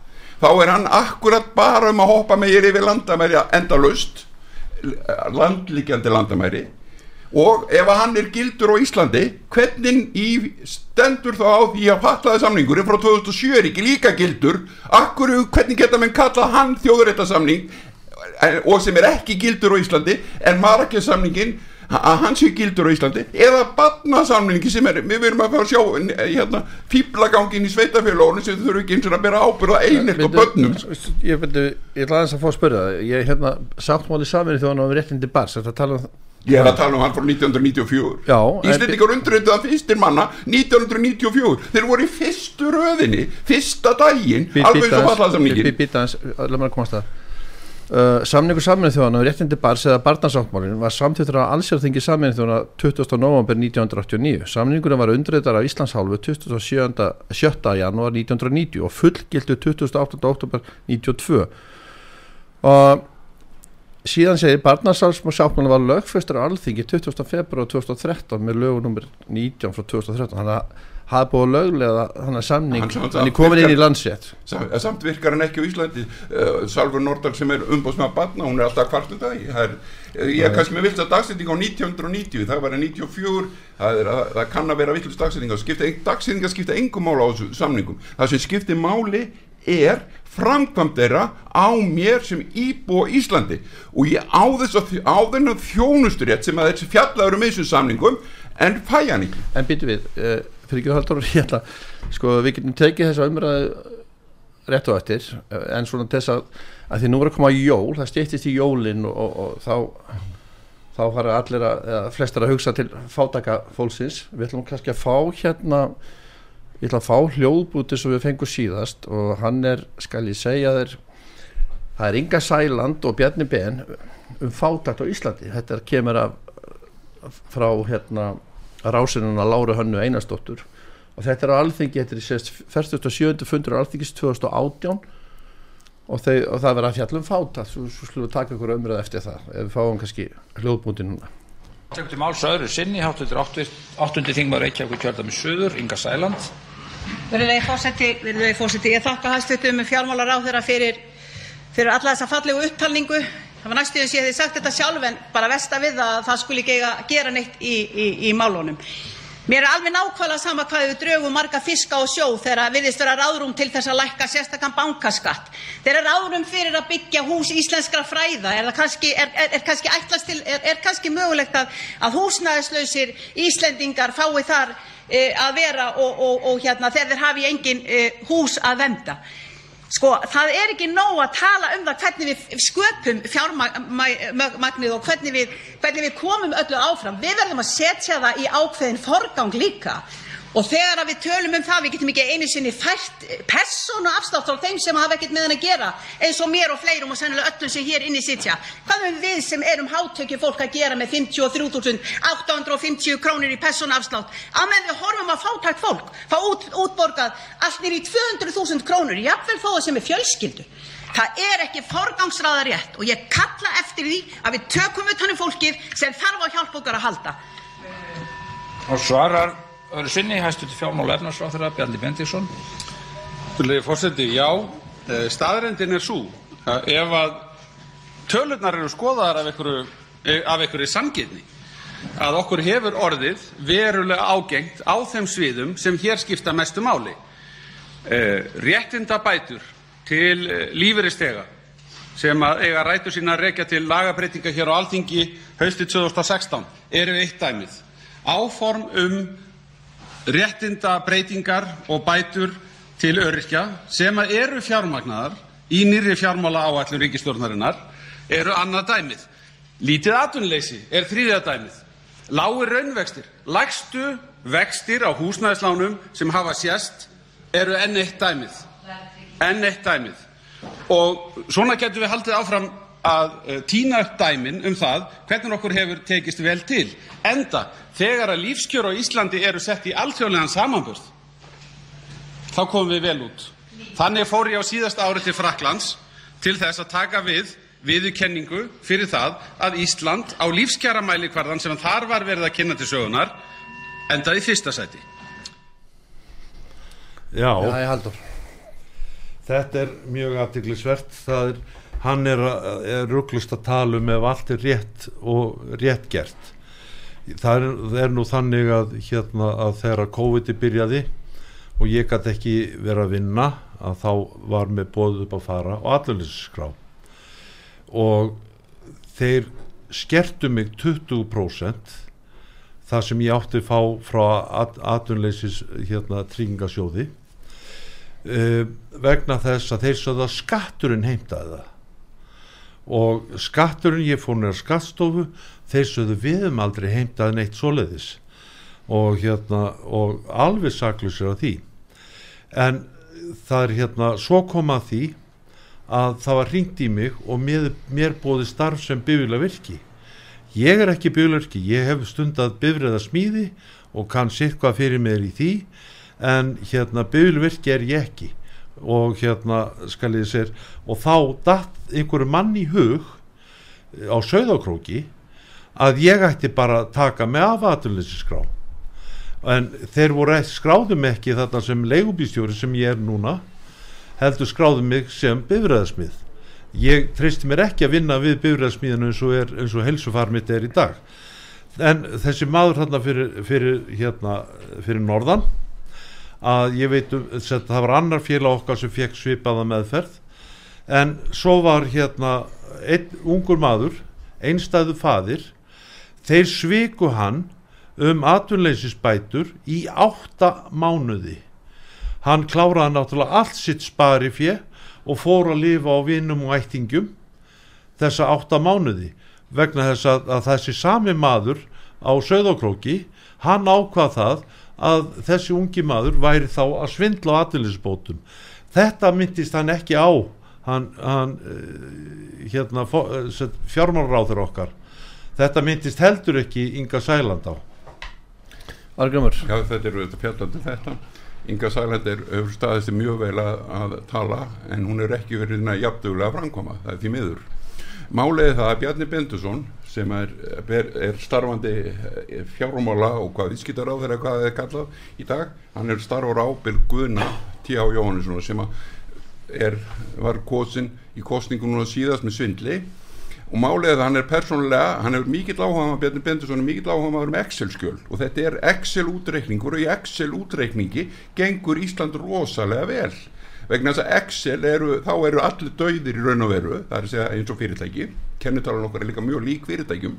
þá er hann akkurat bara um að hoppa með yfir landamæri endalaust landlíkjandi landamæri. Og ef hann er gildur á Íslandi hvernig í stendur þá á því að fattaði samningurinn frá 2007 er ekki líka gildur? Akkur, hvernig geta menn kallað hann þjóðréttarsamning eh, og sem er ekki gildur á Íslandi en Marrakes samningin að hann sé gildur á Íslandi eða barnasamningi sem er við verum að fara að sjá eh, hérna, fýblagangin í sveitafélagunum sem þurfu ekki eins og að bera ábyrða einelt og börnum. ég, veitu, ég ætla aðeins að fá að spyrja það. Ég hérna sáttmáli saminu þjóðan á réttindi bars þetta tala um Ég er að tala um hann frá 1994 Já, en- Íslendingar undirrituða fyrstir manna 1994 Þeir voru í fyrstu röðinni Fyrsta daginn Alveg eins og vallaðsamningin Býta hans, alveg maður komast það Uh, samningu saminu þjóðan á réttindi bars eða barnasáttmálin var samþjóttur á allsjárþingi saminu þjóðana 20. november 1989 samningurinn var undreitar af Íslands hálfu 27. 7. janúar 1990 og fullgildu 28. oktober 92 og síðan segir barnasáttmálin var lögfestur á alþingi 20. februar 2013 með lögunumur 19 frá 2013 þannig að hafa búið löglega þannig samning Hann þannig komin inn í landsrétt. Sam- Samt virkar hann ekki á Íslandi. Uh, Salfur Nordal sem er umbóðsmaður barna Hún er alltaf kvartum dag er, eh, Ég er kannski með vilt að dagsetning á 1990 Það var að 94 Það, er, að, það kann að vera villust dagsetning Dagsetninga skipta engum mála á þessu samningum. Það sem skiptir máli er framkvæmt þeirra á mér sem íbúa Íslandi. Og ég á þess að á þennan þjónusturétt sem að þessi fjallaður um þessu samningum en fæ hann ekki. En býtu við, uh, fyrir ekki að halda ég ætla, sko við getum tekið þessa umræðu rétt og eftir en svona þess að, að því nú er að koma jól, það stýttist í jólin og, og, og þá þá fara allir að, eða flestar að hugsa til fátaka fólksins, við ætlum kannski að fá hérna ég ætla að fá hljóðbúti sem við fengum síðast og hann er, skal ég segja þér það er Inga Sæland og Bjarni Ben um fátakt á Íslandi. Þetta kemur af frá hérna rásinuna Láru Hönnu Einarsdóttur og þetta er á alþingi, þetta er í sérst 47. fundur á alþingis 2018 og, þau, og það verður að fjallum fáta, svo, svo slúum við taka ykkur umröð eftir það, ef við fáum kannski hljóðbúti núna. Tekur til máls öðru sinni, háttundur áttundi þingmaður Reykjavík kjörðami Suður, Inga Sæland. Virðulegi fósetti, virðulegi fósetti, ég þakka hæstvitum fjármálar á þeirra fyrir, fyrir alla þessa fallegu upptalningu. Það var næstu þess að ég hefði sagt þetta sjálf en bara versta við það að það skuli ekki gera neitt í, málunum. Mér er alveg nákvæmlega sama hvað við drögum marga fiska á sjó þegar virðist vera ráðrúm til að lækka sérstakann bankaskatt. Þegar ráðrúm fyrir að byggja hús íslenskra fræða er, kannski, er, er, er kannski til, er, er kannski mögulegt að, að húsnæðislausir Íslendingar fái þar e, að vera og, og, og hérna þegar þeir hafi engin e, hús að venda. Sko, það er ekki nóg að tala um það hvernig við sköpum fjármagnið og hvernig við, komum öllu áfram. Við verðum að setja það í ákveðin forgang líka. Og þegar við tölum um það, við getum ekki einu sinni fært persónu afslátt frá þeim sem hafa ekkert með hann að gera, eins og mér og fleirum og sennilega öllum sem hér inni sitja. Hvað erum við sem erum hátökju fólk að gera með 53.850 krónur í persónu afslátt? Að með við horfum að fátækt fólk, fá út, útborgað allt nýr í 200.000 krónur, jafnvel þó það sem er fjölskyldu. Það er ekki forgangsraða rétt og ég kalla eftir því að við tökum utan um fólkið sem þarf á hjálp okkar að halda. Og svarar öðru sinni, hæstúti fjármála efnarsráþurra, Bjarni Bendíksson. Virðulegi forseti, já, eh, staðreyndin er svo að ef að tölurnar eru skoðaðar af einhverju, eh, af einhverju sanngirni að okkur hefur orðið verulega ágengt á þeim sviðum sem hér skipta mestu máli. Eh, réttinda bætur til lífeyristega sem að eiga rætur sína að rekja til lagabreitinga hér á Alþingi haustið 2016 eru eitt dæmið. Áform um réttinda breytingar og bætur til öryrkja sem eru fjármagnaðar í nýrri fjármála áætlun ríkistjórnarinnar eru annað dæmið. Lítið atvinnuleysi er þriðja dæmið. Lágir raunvextir, lægstu vextir á húsnæðislánum sem hafa sést eru enn eitt dæmið. Enn eitt dæmið. Og svona getum við haldið áfram að uh, tína upp dæmin um það hvernig okkur hefur tekist vel til. Enda, þegar að lífskjör á Íslandi eru sett í alþjóðlegan samanburð, þá komum við vel út. Þannig fór ég á síðasta ári til Fraklands til þess að taka við viðurkenningu fyrir það að Ísland á lífskjaramæli hverðan sem þar var verið að kynna til sögunar endaði í fyrsta sæti. Já, Já, ég haldur. þetta er mjög aðtiklisvert það er, hann er, er rugglust að tala um ef allt er rétt og rétt gert það er, það er nú þannig að hérna að þegar COVID byrjaði og ég gæti ekki verið að vinna að þá var með bóð upp að fara og alluliskrá og þeir skertu mig 20% það sem ég átti að fá frá atvinnleysis hérna tryggingasjóði uh, vegna þess að þeir sögða skatturinn heimtaði það. Og skatturinn ég fór nýra skattstofu þeir sögðu við um aldrei heimtaði neitt svoleiðis. Og hérna og alveg saklusir á því. En það er hérna svo koma því að það var ringt í mig og mér, mér bóði starf sem bifila virki ég er ekki bifila virki, ég hef stundað bifriða smíði og kann hvað fyrir mér í því en hérna bifila virki er ég ekki. Og hérna skal ég sér og þá datt einhverju mann í hug á söðakróki að ég ætti bara að taka með afaturleysi en þeir voru ekki skráðum ekki þarna sem leigubístjóri sem ég er núna heldur skráðum mig sem bifræðasmið ég treysti mér ekki að vinna við bifræðasmiðinu eins og, og helsufarmitt er í dag. En þessi maður þarna fyrir, fyrir, hérna, fyrir norðan að ég veit um það var annar félag okkar sem fekk svipaða meðferð. En svo var hérna einn ungur maður einstæðu fadir þeir sviku hann um atvinnleysisbætur í átta mánuði. Hann kláraði náttúrulega allt sitt spari fjö og fór að lifa á vinnum og ættingum þessa átta mánuði vegna þess að, að þessi sami maður á söðokróki hann ákvað það að þessi ungi maður væri þá að svindla á atvinleysisbótum þetta myndist hann ekki á hann, hann eh, hérna, eh, fjármálráður okkar þetta myndist heldur ekki Inga Sæland á. Argrymur Já þetta eru þetta fjallandi þetta. Inga Sæland er öfur staðist mjög vel að, tala en hún er ekki verið jafnduglega að framkoma það er því miður. Málega það að Bjarni Bendusson sem er, er, er starfandi eh, fjármála og hvað viðskiptar á þeirra hvað það er kallað í dag hann er starfur ábyrg Guðna T.A. Jóhannesson sem er, var kosin í kostningunum síðast með svindli og málið er að hann er persónulega hann er mikill áhuga, Bjarni Bendursson er mikill áhuga um Excel-skjöl. Og þetta er Excel-útreikningur og í Excel-útreikningi gengur Ísland rosalega vel. Vegna þess að Excel eru, þá eru allir dauðir í raun og veru, það er að segja eins og fyrirtæki. Kennutalan okkar er líka mjög lík fyrirtækjum.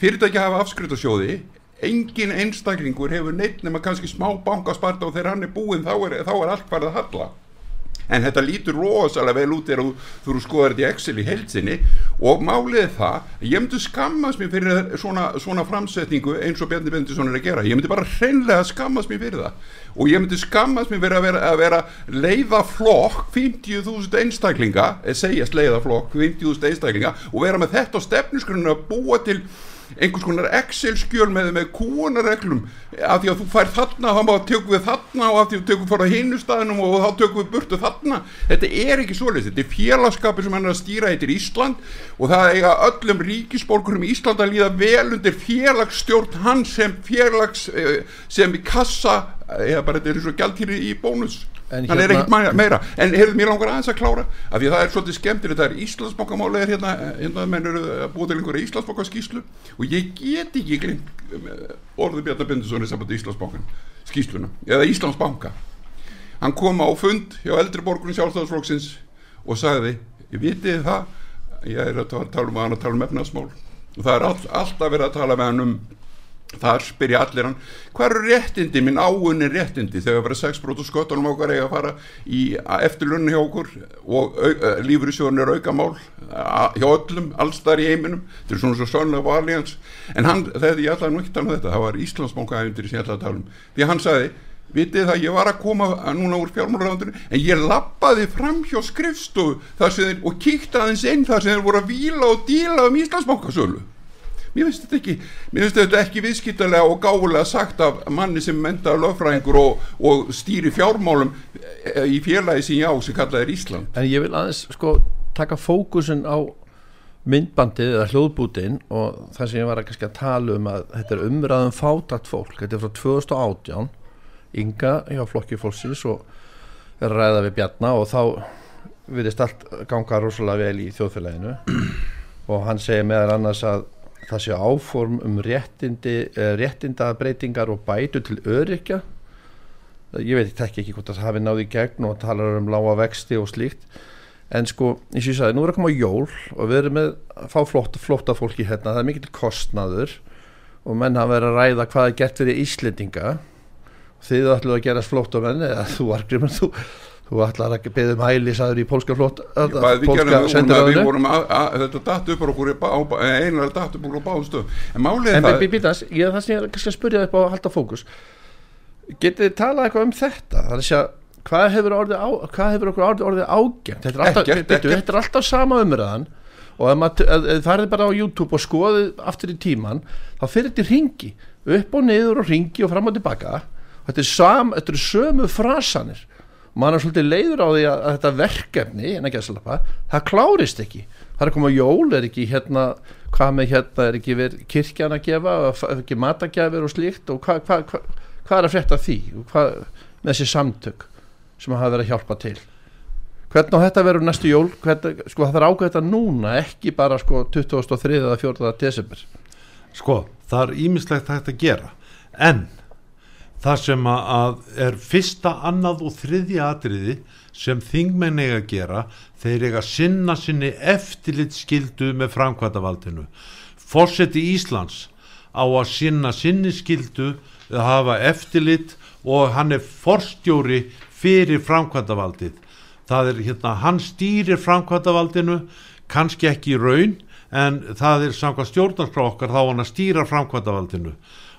Fyrirtæki hafa afskrytasjóði engin einstaklingur hefur neitt nema kannski smá bankasparta og þegar hann er búinn þá er, þá er allt farið að halla en þetta lítur rosalega vel út þegar þú skoðar þetta í Excel í heilsinni og málið það ég myndi skammast mér fyrir svona, svona framsetningu eins og Bjarni Bendisson er að gera. Ég myndi bara hreinlega skammast mér fyrir það. Og ég myndi skammast mér fyrir að vera, að vera leiðaflokk 50.000 einstaklinga eða segjast leiðaflokk 50.000 einstaklinga og vera með þetta á stefnusgruninu að búa til einhvers konar Excel skjöl með, með kúanarreglum af því að þú fær þarna þá tökum við þarna og af því að þú tökum fór á hinu staðinum og þá tökum við burtu þarna. Þetta er ekki svolítið, þetta er félagskapur sem hann er að stýra. Heitir Ísland og það eiga öllum ríkisborgurum í Ísland að líða vel undir félagsstjórn hans sem félags eh, sem kassa eða bara þetta er eins og gæltýri í bónus en hann er ekkert hérna- meira. En heyrðu mér langar aðeins að klára af því það er svolítið skemmtir þetta er Íslandsbókamáli er hérna, hérna menn eru búið til einhverja Íslandsbókaskíslu og ég get ekki glimt eh, orðið Bjarnar Bindusson í sambandi Íslandsbókan skísluna, eða Íslandsbánka hann kom á fund hjá eldriborgunum sjálfstæðarsflóksins og sagði, ég viti það ég er að tala um að að um efnaðsmál og það er all, alltaf verið að tala með hann um þar spyrja allir hann hvað eru réttindi, minn áunni réttindi? Þegar það verður sexbrót og skottunum okkar eiga að fara í eftirlunni hjá okkur og lífriðsjóðin er aukamál hjá öllum, allstar í heiminum. Þetta er svona svo sannlega varlegans en hann, þegar ég ætlaði nú ekki að tala um þetta það var Íslandsbánkaæfundir sem ég ætlaði að tala um. Því hann sagði, vitið það, ég var að koma núna úr fjármálurraðundinu en ég lappaði fram hjá skrifstofu og kíkta aðeins einn þar sem þeir voru að og díla um Íslandsbánkasölu mér finnst þetta ekki, ekki viðskiptalega og gáðulega sagt af manni sem mentaður lögfræðingur og, og stýri fjármálum eh, í félagi sem já sem kallað er Ísland. En ég vil aðeins sko taka fókusin á myndbandið eða hljóðbútin og það sem ég var að, tala um að þetta er umræðum fátalt fólk. Þetta er frá 2018 ynga hjá flokki fólksins og ræða við bjarna og þá viðist allt ganga rosalega vel í þjóðfélaginu. Og hann segir meðal annars að það sé áform um réttindi, eh, réttindabreitingar og bætu til örykja ég veit ekki ekki hvort það hafi náði gegn og talar um lága vexti og slíkt. En sko, eins og ég sagði, nú er að koma jól og við erum með að fá flótta, flótta fólki hérna, það er mikill kostnaður og menn hafa verið að ræða hvað er gert fyrir Íslendinga. Þið ætluðu að gerast flóttamenn eða þú argrimur, þú, þú ætlar að beða um hæli saður í pólska flótt Bæði við pólska gerum við, vorum að, að, þetta upp á okkur eiginlega datt upp á okkur á báðum stöðum. En málið En það bí- býtast, ég er það sem ég kannski að spyrja upp á að halda fókus. Getið þið talað eitthvað um þetta? Það er að segja, hvað hefur, orðið á, hvað hefur okkur orðið, orðið ágengt? Þetta er alltaf, Ekkert, bíddu, ekkert. þetta er alltaf sama umræðan. Og ef maður farið bara á YouTube og skoðið aftur í tíman þá fyrir þetta í ringi upp og niður og ringi og fram og tilbaka. Þetta er, sam, þetta er sömu frasanir maður er svolítið leiður á því að, að þetta verkefni en ekki að slappa, það klárist ekki það er að koma jól, er ekki hérna hvað með hérna, er ekki verið kirkjan að gefa, ekki matagjafir og slíkt og hvað hva, hva, hva er að frétta því hvað með þessi samtök sem hafa verið að hjálpa til hvernig á þetta verður næstu jól hvernig, sko það er ákveð þetta núna ekki bara sko 23. eða 4. desember Sko, það er ímislegt að gera en það sem að, er fyrsta, annað og þriðja atriði sem þingmenn eiga að gera þeir eiga að sinna sinni eftirlit skildu með framkvæmdavaldinu Fórseti Íslands á að sinna sinni skildu að hafa eftirlit og hann er forstjóri fyrir framkvæmdavaldið það er hérna, hann stýrir framkvæmdavaldinu kannski ekki í raun en það er samkvæmt stjórnarskrá okkar þá hann að stýra framkvæmdavaldinu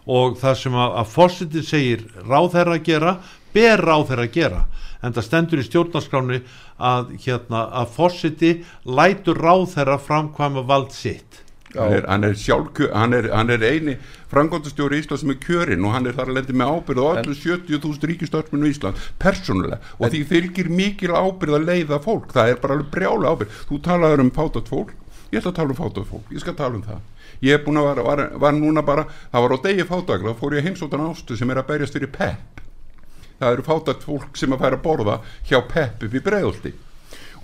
og það sem að, að fórsetið segir ráðherra að gera ber ráðherra að gera. En það stendur í stjórnarskráni að, hérna, að fórseti lætur ráðherra framkvæma vald sitt. Hann er, hann er sjálfkjör hann er, hann er eini frangóndastjóri í Ísland sem er kjörinn og hann er þar að lendi með ábyrð á öllu 70.000 ríkistörfminu í Ísland persónulega. Og því fylgir mikil ábyrð að leiða fólk, það er bara alveg brjála ábyrð þú talaður um fátat fólk. Ég ætla að tala um fátat fólk, ég skal tala um það ég er búin að var, var, var núna bara það var á degi fátakla, þá fór ég heimsóttan ástu sem er að berjast fyrir PEP það eru fátat fólk sem að færa að borða hjá PEP upp í breiðolti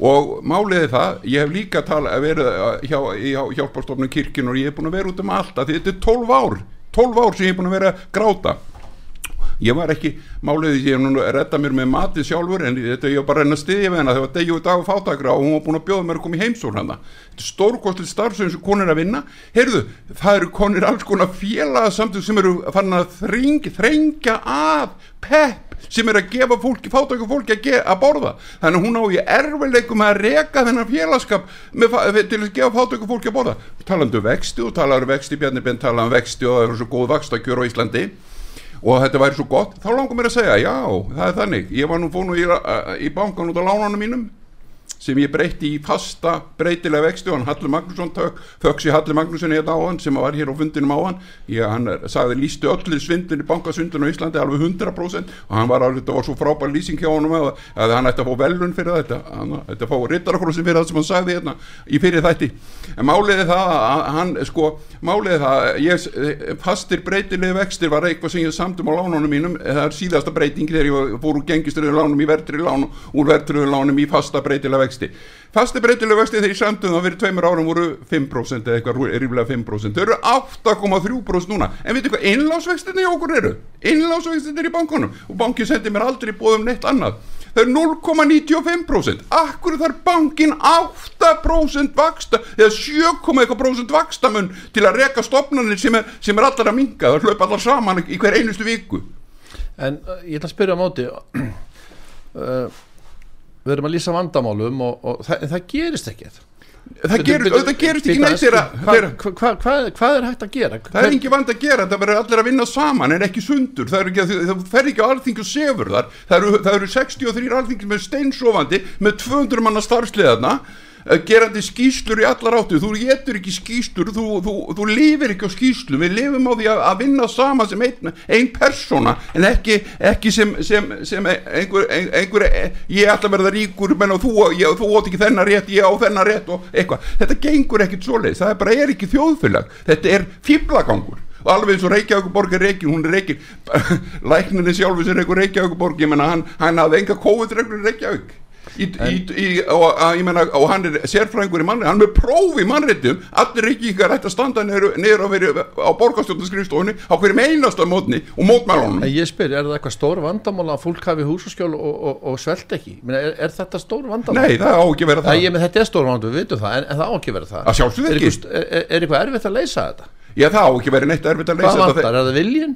og máliði það, ég hef líka tala, verið uh, hjá, hjá hjálparstofnum kirkjun og ég hef búin að vera út um allt að þetta er 12 ár 12 ár sem ég hef búin að vera að gráta ég var ekki, máliði ég hef nú að redda mér með matið sjálfur en þetta ég var bara að reyna að styðja við hennar þegar degju í dag fátakra og hún var búin að bjóða mér að koma í heimsókn hana þetta er stórkostlega starf sem er að vinna. Heyrðu, það eru konur alls konar félagsamtök sem eru fann að þreng, þrengja að pepp sem er að gefa fólki, fátöku fólki að, að borða. Þannig að hún á í erfileikum að reka þennan félagskap með, til að gefa fátöku fólki að borða. Talandi um vexti og talaður um vexti Bjarni Ben talaði um vexti og það er svo góð vakstakjör á Íslandi og þetta væri svo gott þá langar mér að segja, já, það er þannig. Ég var nú fónu í, í bankan út á lánanum mínum sem ég breytti í fasta breytilega vexti og hann Hallur Magnússon þöks í Hallur Magnússon hérna á hann sem var hér á fundinum á hann ég, hann sagði lístu öllu svindin í bankasvindin á Íslandi alveg 100% og hann var alveg, þetta var svo frábær lýsing hjá honum að, að hann ætti að fá velun fyrir þetta. Hann ætti að fá rittarakrósin fyrir það sem hann sagði hérna í fyrir þætti. En máliði það að hann sko, máliði það ég, fastir breytilegi vextir var eitthvað sem ég samtum á lánunum mínum. Það er síðasta breyting þegar ég fór úr gengistriðu lánum í verðri lánum úr verðri lánum í fasta breytilega vexti fasti breytilega vexti þegar ég samtum það fyrir tveimur árum voru 5% eða eitthvað ríflega 5% þau eru 8,3% núna. En veitu hvað innlásvextinni í okkur eru? Innlásvextinni í bankunum. Og bankin sendi mér aldrei bóðum neitt annað. Það er 0,95% akkur þarf bankin 8% vaksta eða 7,1% vakstamun til að reka stopnarnir sem er, sem er allar að minga það hlaupa allar saman í hver einustu viku. En uh, ég ætla að spyrja á móti. Uh, við erum að lýsa vandamálum og, og það, það gerist ekkert. Það gerist, það gerist ekki neitt þeirra, hvað, hvað, hvað, hvað er hægt að gera? Það er ekki vand að gera, það verður allir að vinna saman en ekki sundur, það, ekki, það fer ekki á alþingu sefur þar, það eru, það eru 63 alþingi með steinsofandi með 200 manna starfsleðarna gerandi skýslur í allar áttu þú getur ekki skýslur, þú, þú, þú lifir ekki á skýslu, við lifum á því að, að vinna saman sem einn ein persóna en ekki, ekki sem, sem, sem einhver, einhver ég ætla að verða ríkur menn og þú, ég, þú ótt ekki þennan rétt, ég á þennan rétt og eitthvað, þetta gengur ekkit svoleiðis, það er bara er ekki þjóðfélag, þetta er fýblagangur og alveg eins og Reykjavíkuborg er reikin hún er reikin lækninni sjálfur sem Reykjavíkuborg ég menna hann, hann hafði enga COVID-reglur í Reykjavík í, í, í, og, að, meina, og hann er sérfræðingur í mannréttum hann er með próf í mannréttum allir ríkingar ætti að standa niður á, veri, á borgarstjórnarskrifstofunni á hverjum einasta mótni og mótmælunum En ég spyr, er það eitthvað stór vandamál að fólk hafi húsaskjól og, og, og svelt ekki? Meina, er, er þetta stór vandamál? nei það á ekki að vera Það, ég, menn, þetta er stór vandamál, við vitum það, en, en það á ekki að vera það. Að sjálfsögðu Er ekki. Er, er, er eitthvað erfitt að leysa þetta? já það á ekki að vera neitt erfitt að leysa Hvað vantar? Er það viljin?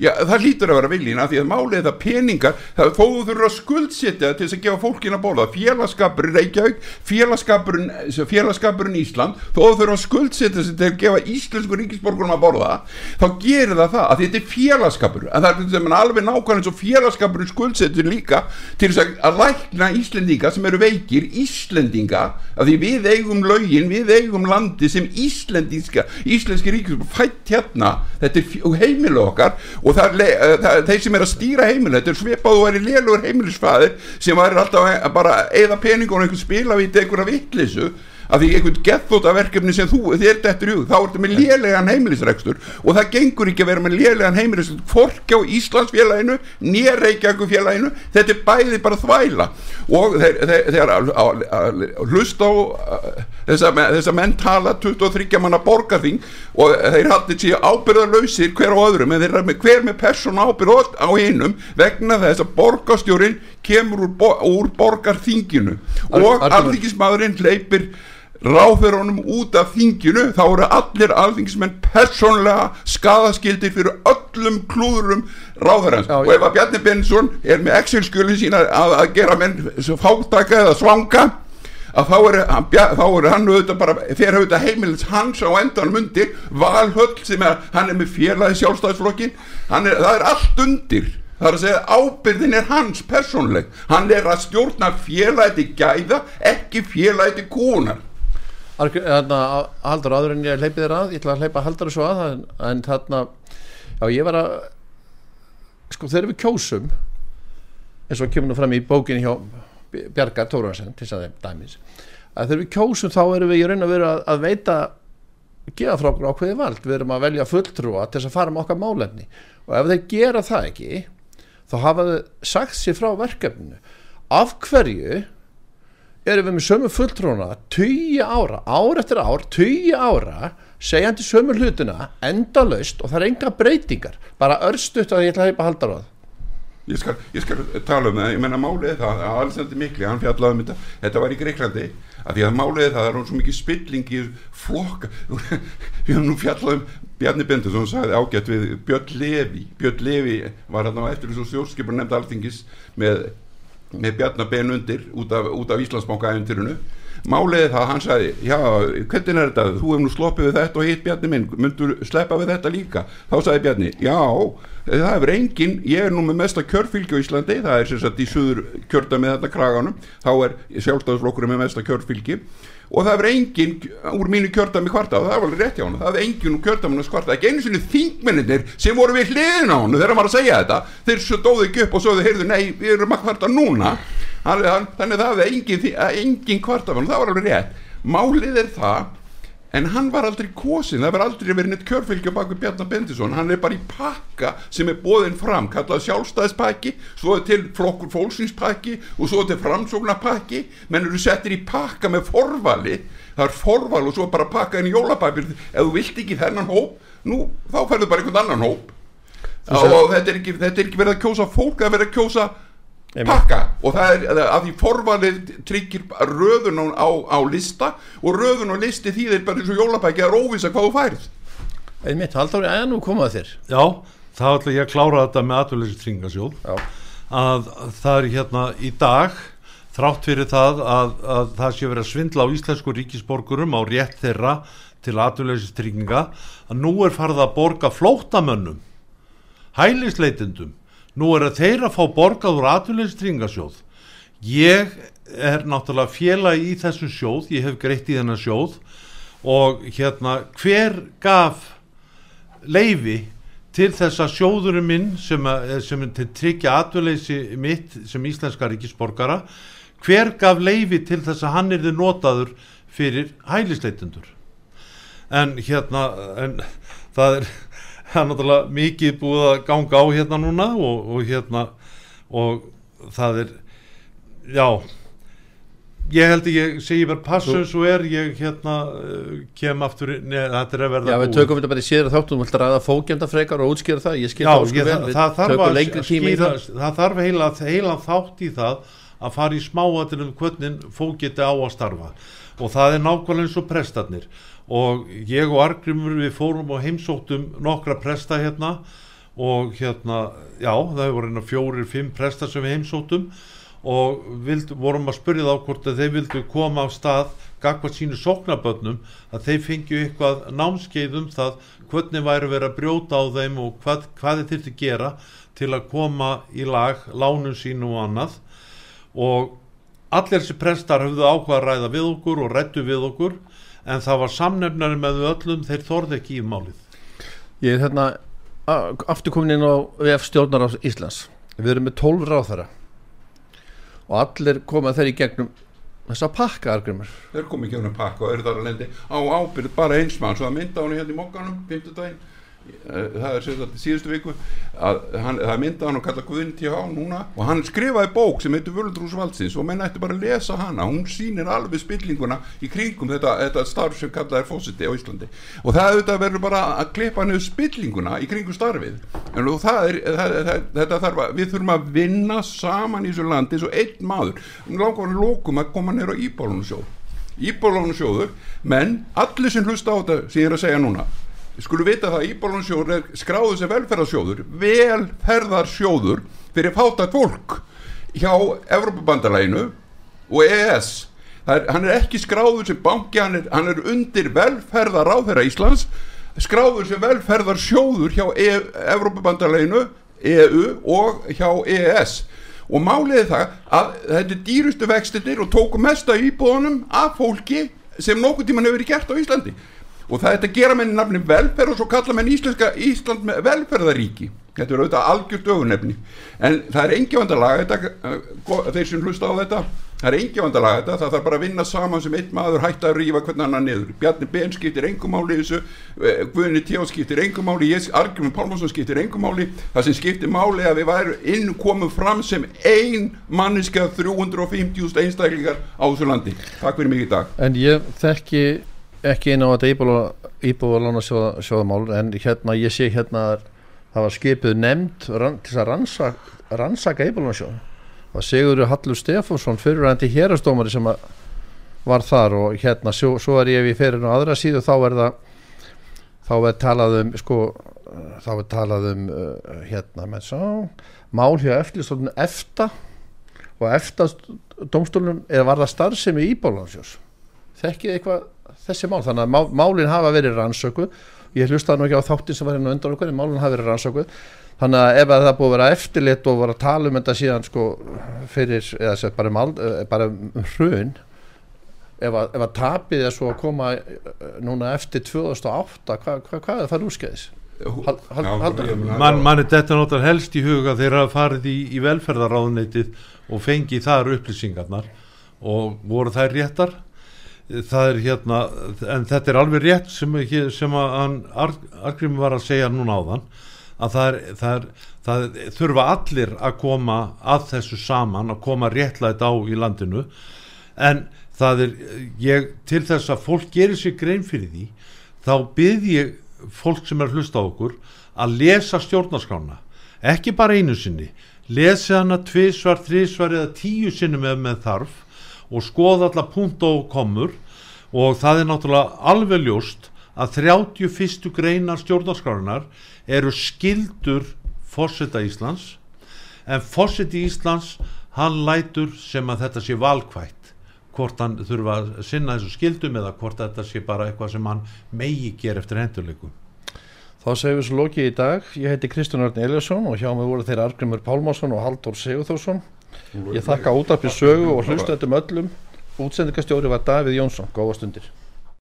Já, það hlýtur að vera viljinn af því að málið það peningar, það þó þú þurfur að skuldsetja til þess að gefa fólkin að borða félagskapurinn Reykjavík, félagskapurinn félagskapurinn Ísland, þó þú þurfur að skuldsetja til að gefa íslensku ríkisborgurum að borða, þá gerir það það að þetta er félagskapur, en það er alveg nákvæmlega eins og félagskapurinn skuldsetjur líka til þess að, að lækna Íslendinga sem eru veikir, Íslendinga að því við eigum lögin, við eigum landi sem Íslendinska íslenski ríkisborgur er og það er, eh, það, þeir sem er að stýra heimilu þetta er svipað og væri lélugur heimilisfæðir sem væri alltaf bara eða peningun og einhvern spilavíti einhverja vittlisu að því einhvern gethóta verkefni sem þú þér dettur í hug, þá ertu með lélegan heimilisrekstur og það gengur ekki að vera með lélegan heimilisrekstur. Hvorki á Íslandsfélaginu nýja Reykjavíkufélaginu þetta er bæði bara þvæla. Og þeir, þeir, þeir að, hlusta á uh, þess að menn tala 23 manna borgarþing og þeir haldið sér ábyrðarlausir hver á öðrum en þeir eru með hver með persónu ábyrð á hinnum vegna þess að borgarstjórin kemur úr, úr borgarþinginu. Ar- og alþingismadurinn hleypir ráðherrunum út af þinginu þá eru allir alþingismenn persónlega skadaskildir fyrir öllum klúðurum ráðherrans. Já, og ef að Bjarni Bensson er með Excel-skjölin sína að, að gera menn fátaka eða svanga að þá er þá er hann auðvitað bara þegar auðvitað heimilins hans á endanum undir valhöll sem er, hann er með félagi sjálfstæðisflokkin hann er, það er allt undir. Það er að segja ábyrðin er hans persónleg hann er að stjórna félagi gæða ekki félagi kúnar haldur áður en ég hleypi þér að, ég ætla að hleypa haldur svo að, en, þarna, já ég var að, sko þegar við kjósum, eins og kemur nú fram í bókinni hjá Bjargar Tóraðarsen, til þess að þeim dæmis, að þegar við kjósum þá erum við í raun að vera að, veita, gefa frá okkur ákveði vald, við erum að velja fulltrúa til þess að fara með okkar málefni. Og ef þeir gera það ekki, þá hafa þau sagt sér frá verkefninu, af hverju erum við með sömu fulltróna tugi ára, ár eftir ár tugi ára, segjandi sömu hlutina endalaust og það er enga breytingar. Bara örstutt að ég ætla að heipa haldar á það ég skal, ég skal tala um það, ég menna málið það að Alexander Mikli, hann fjallaði um þetta. Þetta var í Greiklandi, að því að málið það það er hún svo mikið spilling í flokka við höfum nú fjallað um Bjarni Bendur, þú sagði ágætt við Björn Levi, Björn Levi var hann á eftir þessu stjórnskipur nefnd alþingis með, með Bjarnar Ben undir út af, út af Íslandsbanka æfintýrunu Málið er það, hann sagði, já, hvernig er þetta, þú hefur nú sloppið við þetta og hitt Bjarni minn, myndur sleppa við þetta líka? Þá sagði Bjarni, já, það hefur engin, ég er nú með mesta kjörfylgi á Íslandi, það er sem sagt í suður kjörda með þetta kraganum, þá er sjálfstæðisflokkurinn með mesta kjörfylgi og það hefur engin úr mínu kjördami kvarta og það var rétt hjá hann, það hefur engin úr kjördaminu kvarta, ekki einu sinni þingmennir sem voru við hliðin á hann þegar hann var að segja þetta, þeir stóðu ekki upp og sögðu, heyrðu, nei, við erum að kvarta núna. Þannig að það hefði engin, þi- að engin kvarta og það var alveg rétt. Málið er það en hann var aldrei kosin, það var aldrei verið neitt kjörfylgja bak við Bjarnar Bendisson hann er bara í pakka sem er bóðin fram kallað sjálfstæðispakki svo er til flokkur fólksínspakki og svo er til framsóknarpakki. Menn eru settir í pakka með forvali það er forval og svo er bara pakka inn í jólapapir. Ef þú vilt ekki þennan hóp nú, þá færðu bara einhvern annan hóp. Og þetta, er ekki, þetta er ekki verið að kjósa fólk það er verið að kjósa pakka. Og það er að því forvalið tryggir röðun á, á, lista og röðun á listi þýðir bara eins og jólapæki að róvisa hvað þú færð. Einmitt, haldur ég að nú komað þér. Já, þá ætla ég að klára þetta með atvinnleysi tringasjóð Já. að það er hérna í dag þrátt fyrir það að, að það sé verið að svindla á íslensku ríkisborgurum á rétt þeirra til atvinnleysi tringa að nú er farið að borga flóttamönnum hælisleitendum nú er að þeirra fá borgað úr atvinnleysi tringasjóð ég er náttúrulega félagi í þessu sjóð ég hef greitt í þennan sjóð og hérna hver gaf leifi til þess að sjóðurinn minn sem, að, sem er til tryggja atvinnleysi mitt sem íslenska ríkisborgara hver gaf leifi til þess að hann erði notaður fyrir hælisleitendur? En hérna en það er það er náttúrulega mikið búið að ganga á hérna núna og, og hérna og það er já ég held að ég segi bara passu svo er ég hérna uh, kem aftur Nei, þetta er að verða Já, við tökum þetta bara í síðara þáttum, þú vilt ræða fókjönda frekar og útskýra það, ég skil Já, það sko ég, vel, það, við tökum að lengri tíma í það. það þarf heila, heila þátt í það að fara í smáatilum hvernig fólk geti á að starfa. Og það er nákvæmlega eins og prestarnir og ég og Argrimur við fórum og heimsóttum nokkra presta hérna. Og hérna, já, það voru hérna fjórir, fimm prestar sem við heimsóttum. Og vild, vorum að spyrja þá hvort að þeir vildu koma á stað gagvað sínu sóknabönnum að þeir fengju eitthvað námskeið um það hvernig væri verið að brjóta á þeim og hvað, hvað þeir þyrfti gera til að koma í lag lánum sínu og annað. Og allir þessi prestar höfðu ákvað að ræða við okkur og rættu við okkur en það var samnefnari með öllum þeir þorði ekki í málið. Ég er hérna a- aftur komin inn á VF stjórnar á Íslands. Við erum með 12 ráðherra. Og allir koma þeir í gegnum þessa pakka argrymur þeir komi ekki hann að pakka og eru þar að lendi á ábyrð bara eins mann svo að mynda hann hérna í mokkanum 50 daginn það er sem sagt síðustu viku að hann, það mynda hann og kalla Guðin T.H. núna og hann skrifaði bók sem heitir Völdrús Valdsins og menn ætti bara að lesa hana. Hún sýnir alveg spillinguna í kringum þetta, þetta starf sem kallað er fósiti á Íslandi. Og það auðvitað verður bara að klippa niður spillinguna í kringum starfið. En það er, það, það, þetta þarf að við þurfum að vinna saman í þessu landi eins og einn maður. Um langar lókum að koma neyra íbólunum sjóð íbólunum sjóður menn allir sem hlusta á þetta sem ég er að segja núna skulum vita það að Íbólundsjóður er skráður sem velferðarsjóður velferðarsjóður fyrir fátætt fólk hjá Evrópubandalæginu og EES er, hann er ekki skráður sem banki hann er, hann er undir velferðaráðherra Íslands skráður sem velferðarsjóður hjá e, Evrópubandalæginu EU og hjá EES og málið er það að þetta er dýrustu vextinir og tóku mesta íbúðunum af fólki sem nokkuð tíman hefur verið gert á Íslandi og það er að gera menn nafni velferð og svo kalla menn íslenska Ísland velferðaríki þetta er auðvitað algjört ögunefni en það er engi vand að laga þetta go- þeir sem hlusta á þetta það er engi vand að laga þetta, það þarf bara að vinna saman sem einn maður hætta að rífa hvernig annan niður. Bjarni Ben skiptir engum máli í þessu uh, Guðni Tjá skiptir engum máli ég, Argrymur Pálmarsson skiptir engum máli. Það sem skiptir máli er að við værum inn komum fram sem ein manniska 350.000 einstaklingar á þessu landi. Takk fyrir mig í dag. En ég þekki ekki inn á þetta íbúðalána sjóða, sjóðamál en hérna ég sé hérna að það var skipið nefnd rann, til að rannsaka, rannsaka íbúðalána sjóða og Sigurður Hallur Stefánsson fyrirvændi hérastómari sem var þar og hérna svo, svo er ég við fyrir á aðra síðu þá er það þá er talað um sko þá er talað um uh, hérna með svo mál hjá eftirstofnun EFTA og EFTA domstólunum eða var það starfsemi íbúðalánsjós þekkið eitthvað þessi mál. Þannig að má, málin hafa verið rannsöku ég hlustaði nú ekki á þáttin sem var hérna undan okkur en málin hafa verið rannsöku þannig að ef að það búið að vera eftirlit og vera að tala um þetta síðan sko fyrir eða sem bara um, ald, eh, bara um hrun ef að, ef að tapið er svo að koma eh, núna eftir 2008 hvað hva, hva er það ég meina- Man, manni þetta notar helst í huga þeir hafa farið í, í velferðaráðuneytið og fengið þar upplýsingarnar. Og voru þær réttar það er hérna en þetta er alveg rétt sem, sem að hann Argrim var að segja núna áðan að það, er, það, er, það þurfa allir að koma að þessu saman að koma réttlætt á í landinu. En það er ég til þess að fólk gerir sér grein fyrir því þá byrð ég fólk sem er að hlusta á okkur að lesa stjórnarskrána. Ekki bara einu sinni. Lesi hana tvisvar, þrisvar eða tíu sinnum ef með þarf og skoða alla punkt og komur og það er náttúrulega alveg ljóst að 31. greinar stjórnarskránar eru skildur fórseta Íslands en fórseti Íslands hann lætur sem að þetta sé valkvætt hvort hann þurfa að sinna þessu skildum eða hvort þetta sé bara eitthvað sem hann megi gera eftir hendurleikum Þá segjum við svo lokið í dag. Ég heiti Kristján Örn Eliasson og hjá mig voru þeir Argrimur Pálmásson og Halldór Sigurþórsson. Ég þakka útarpið sögu og hlusta þetta um öllum. Útsendingastjóri var Davíð Jónsson. Góða stundir.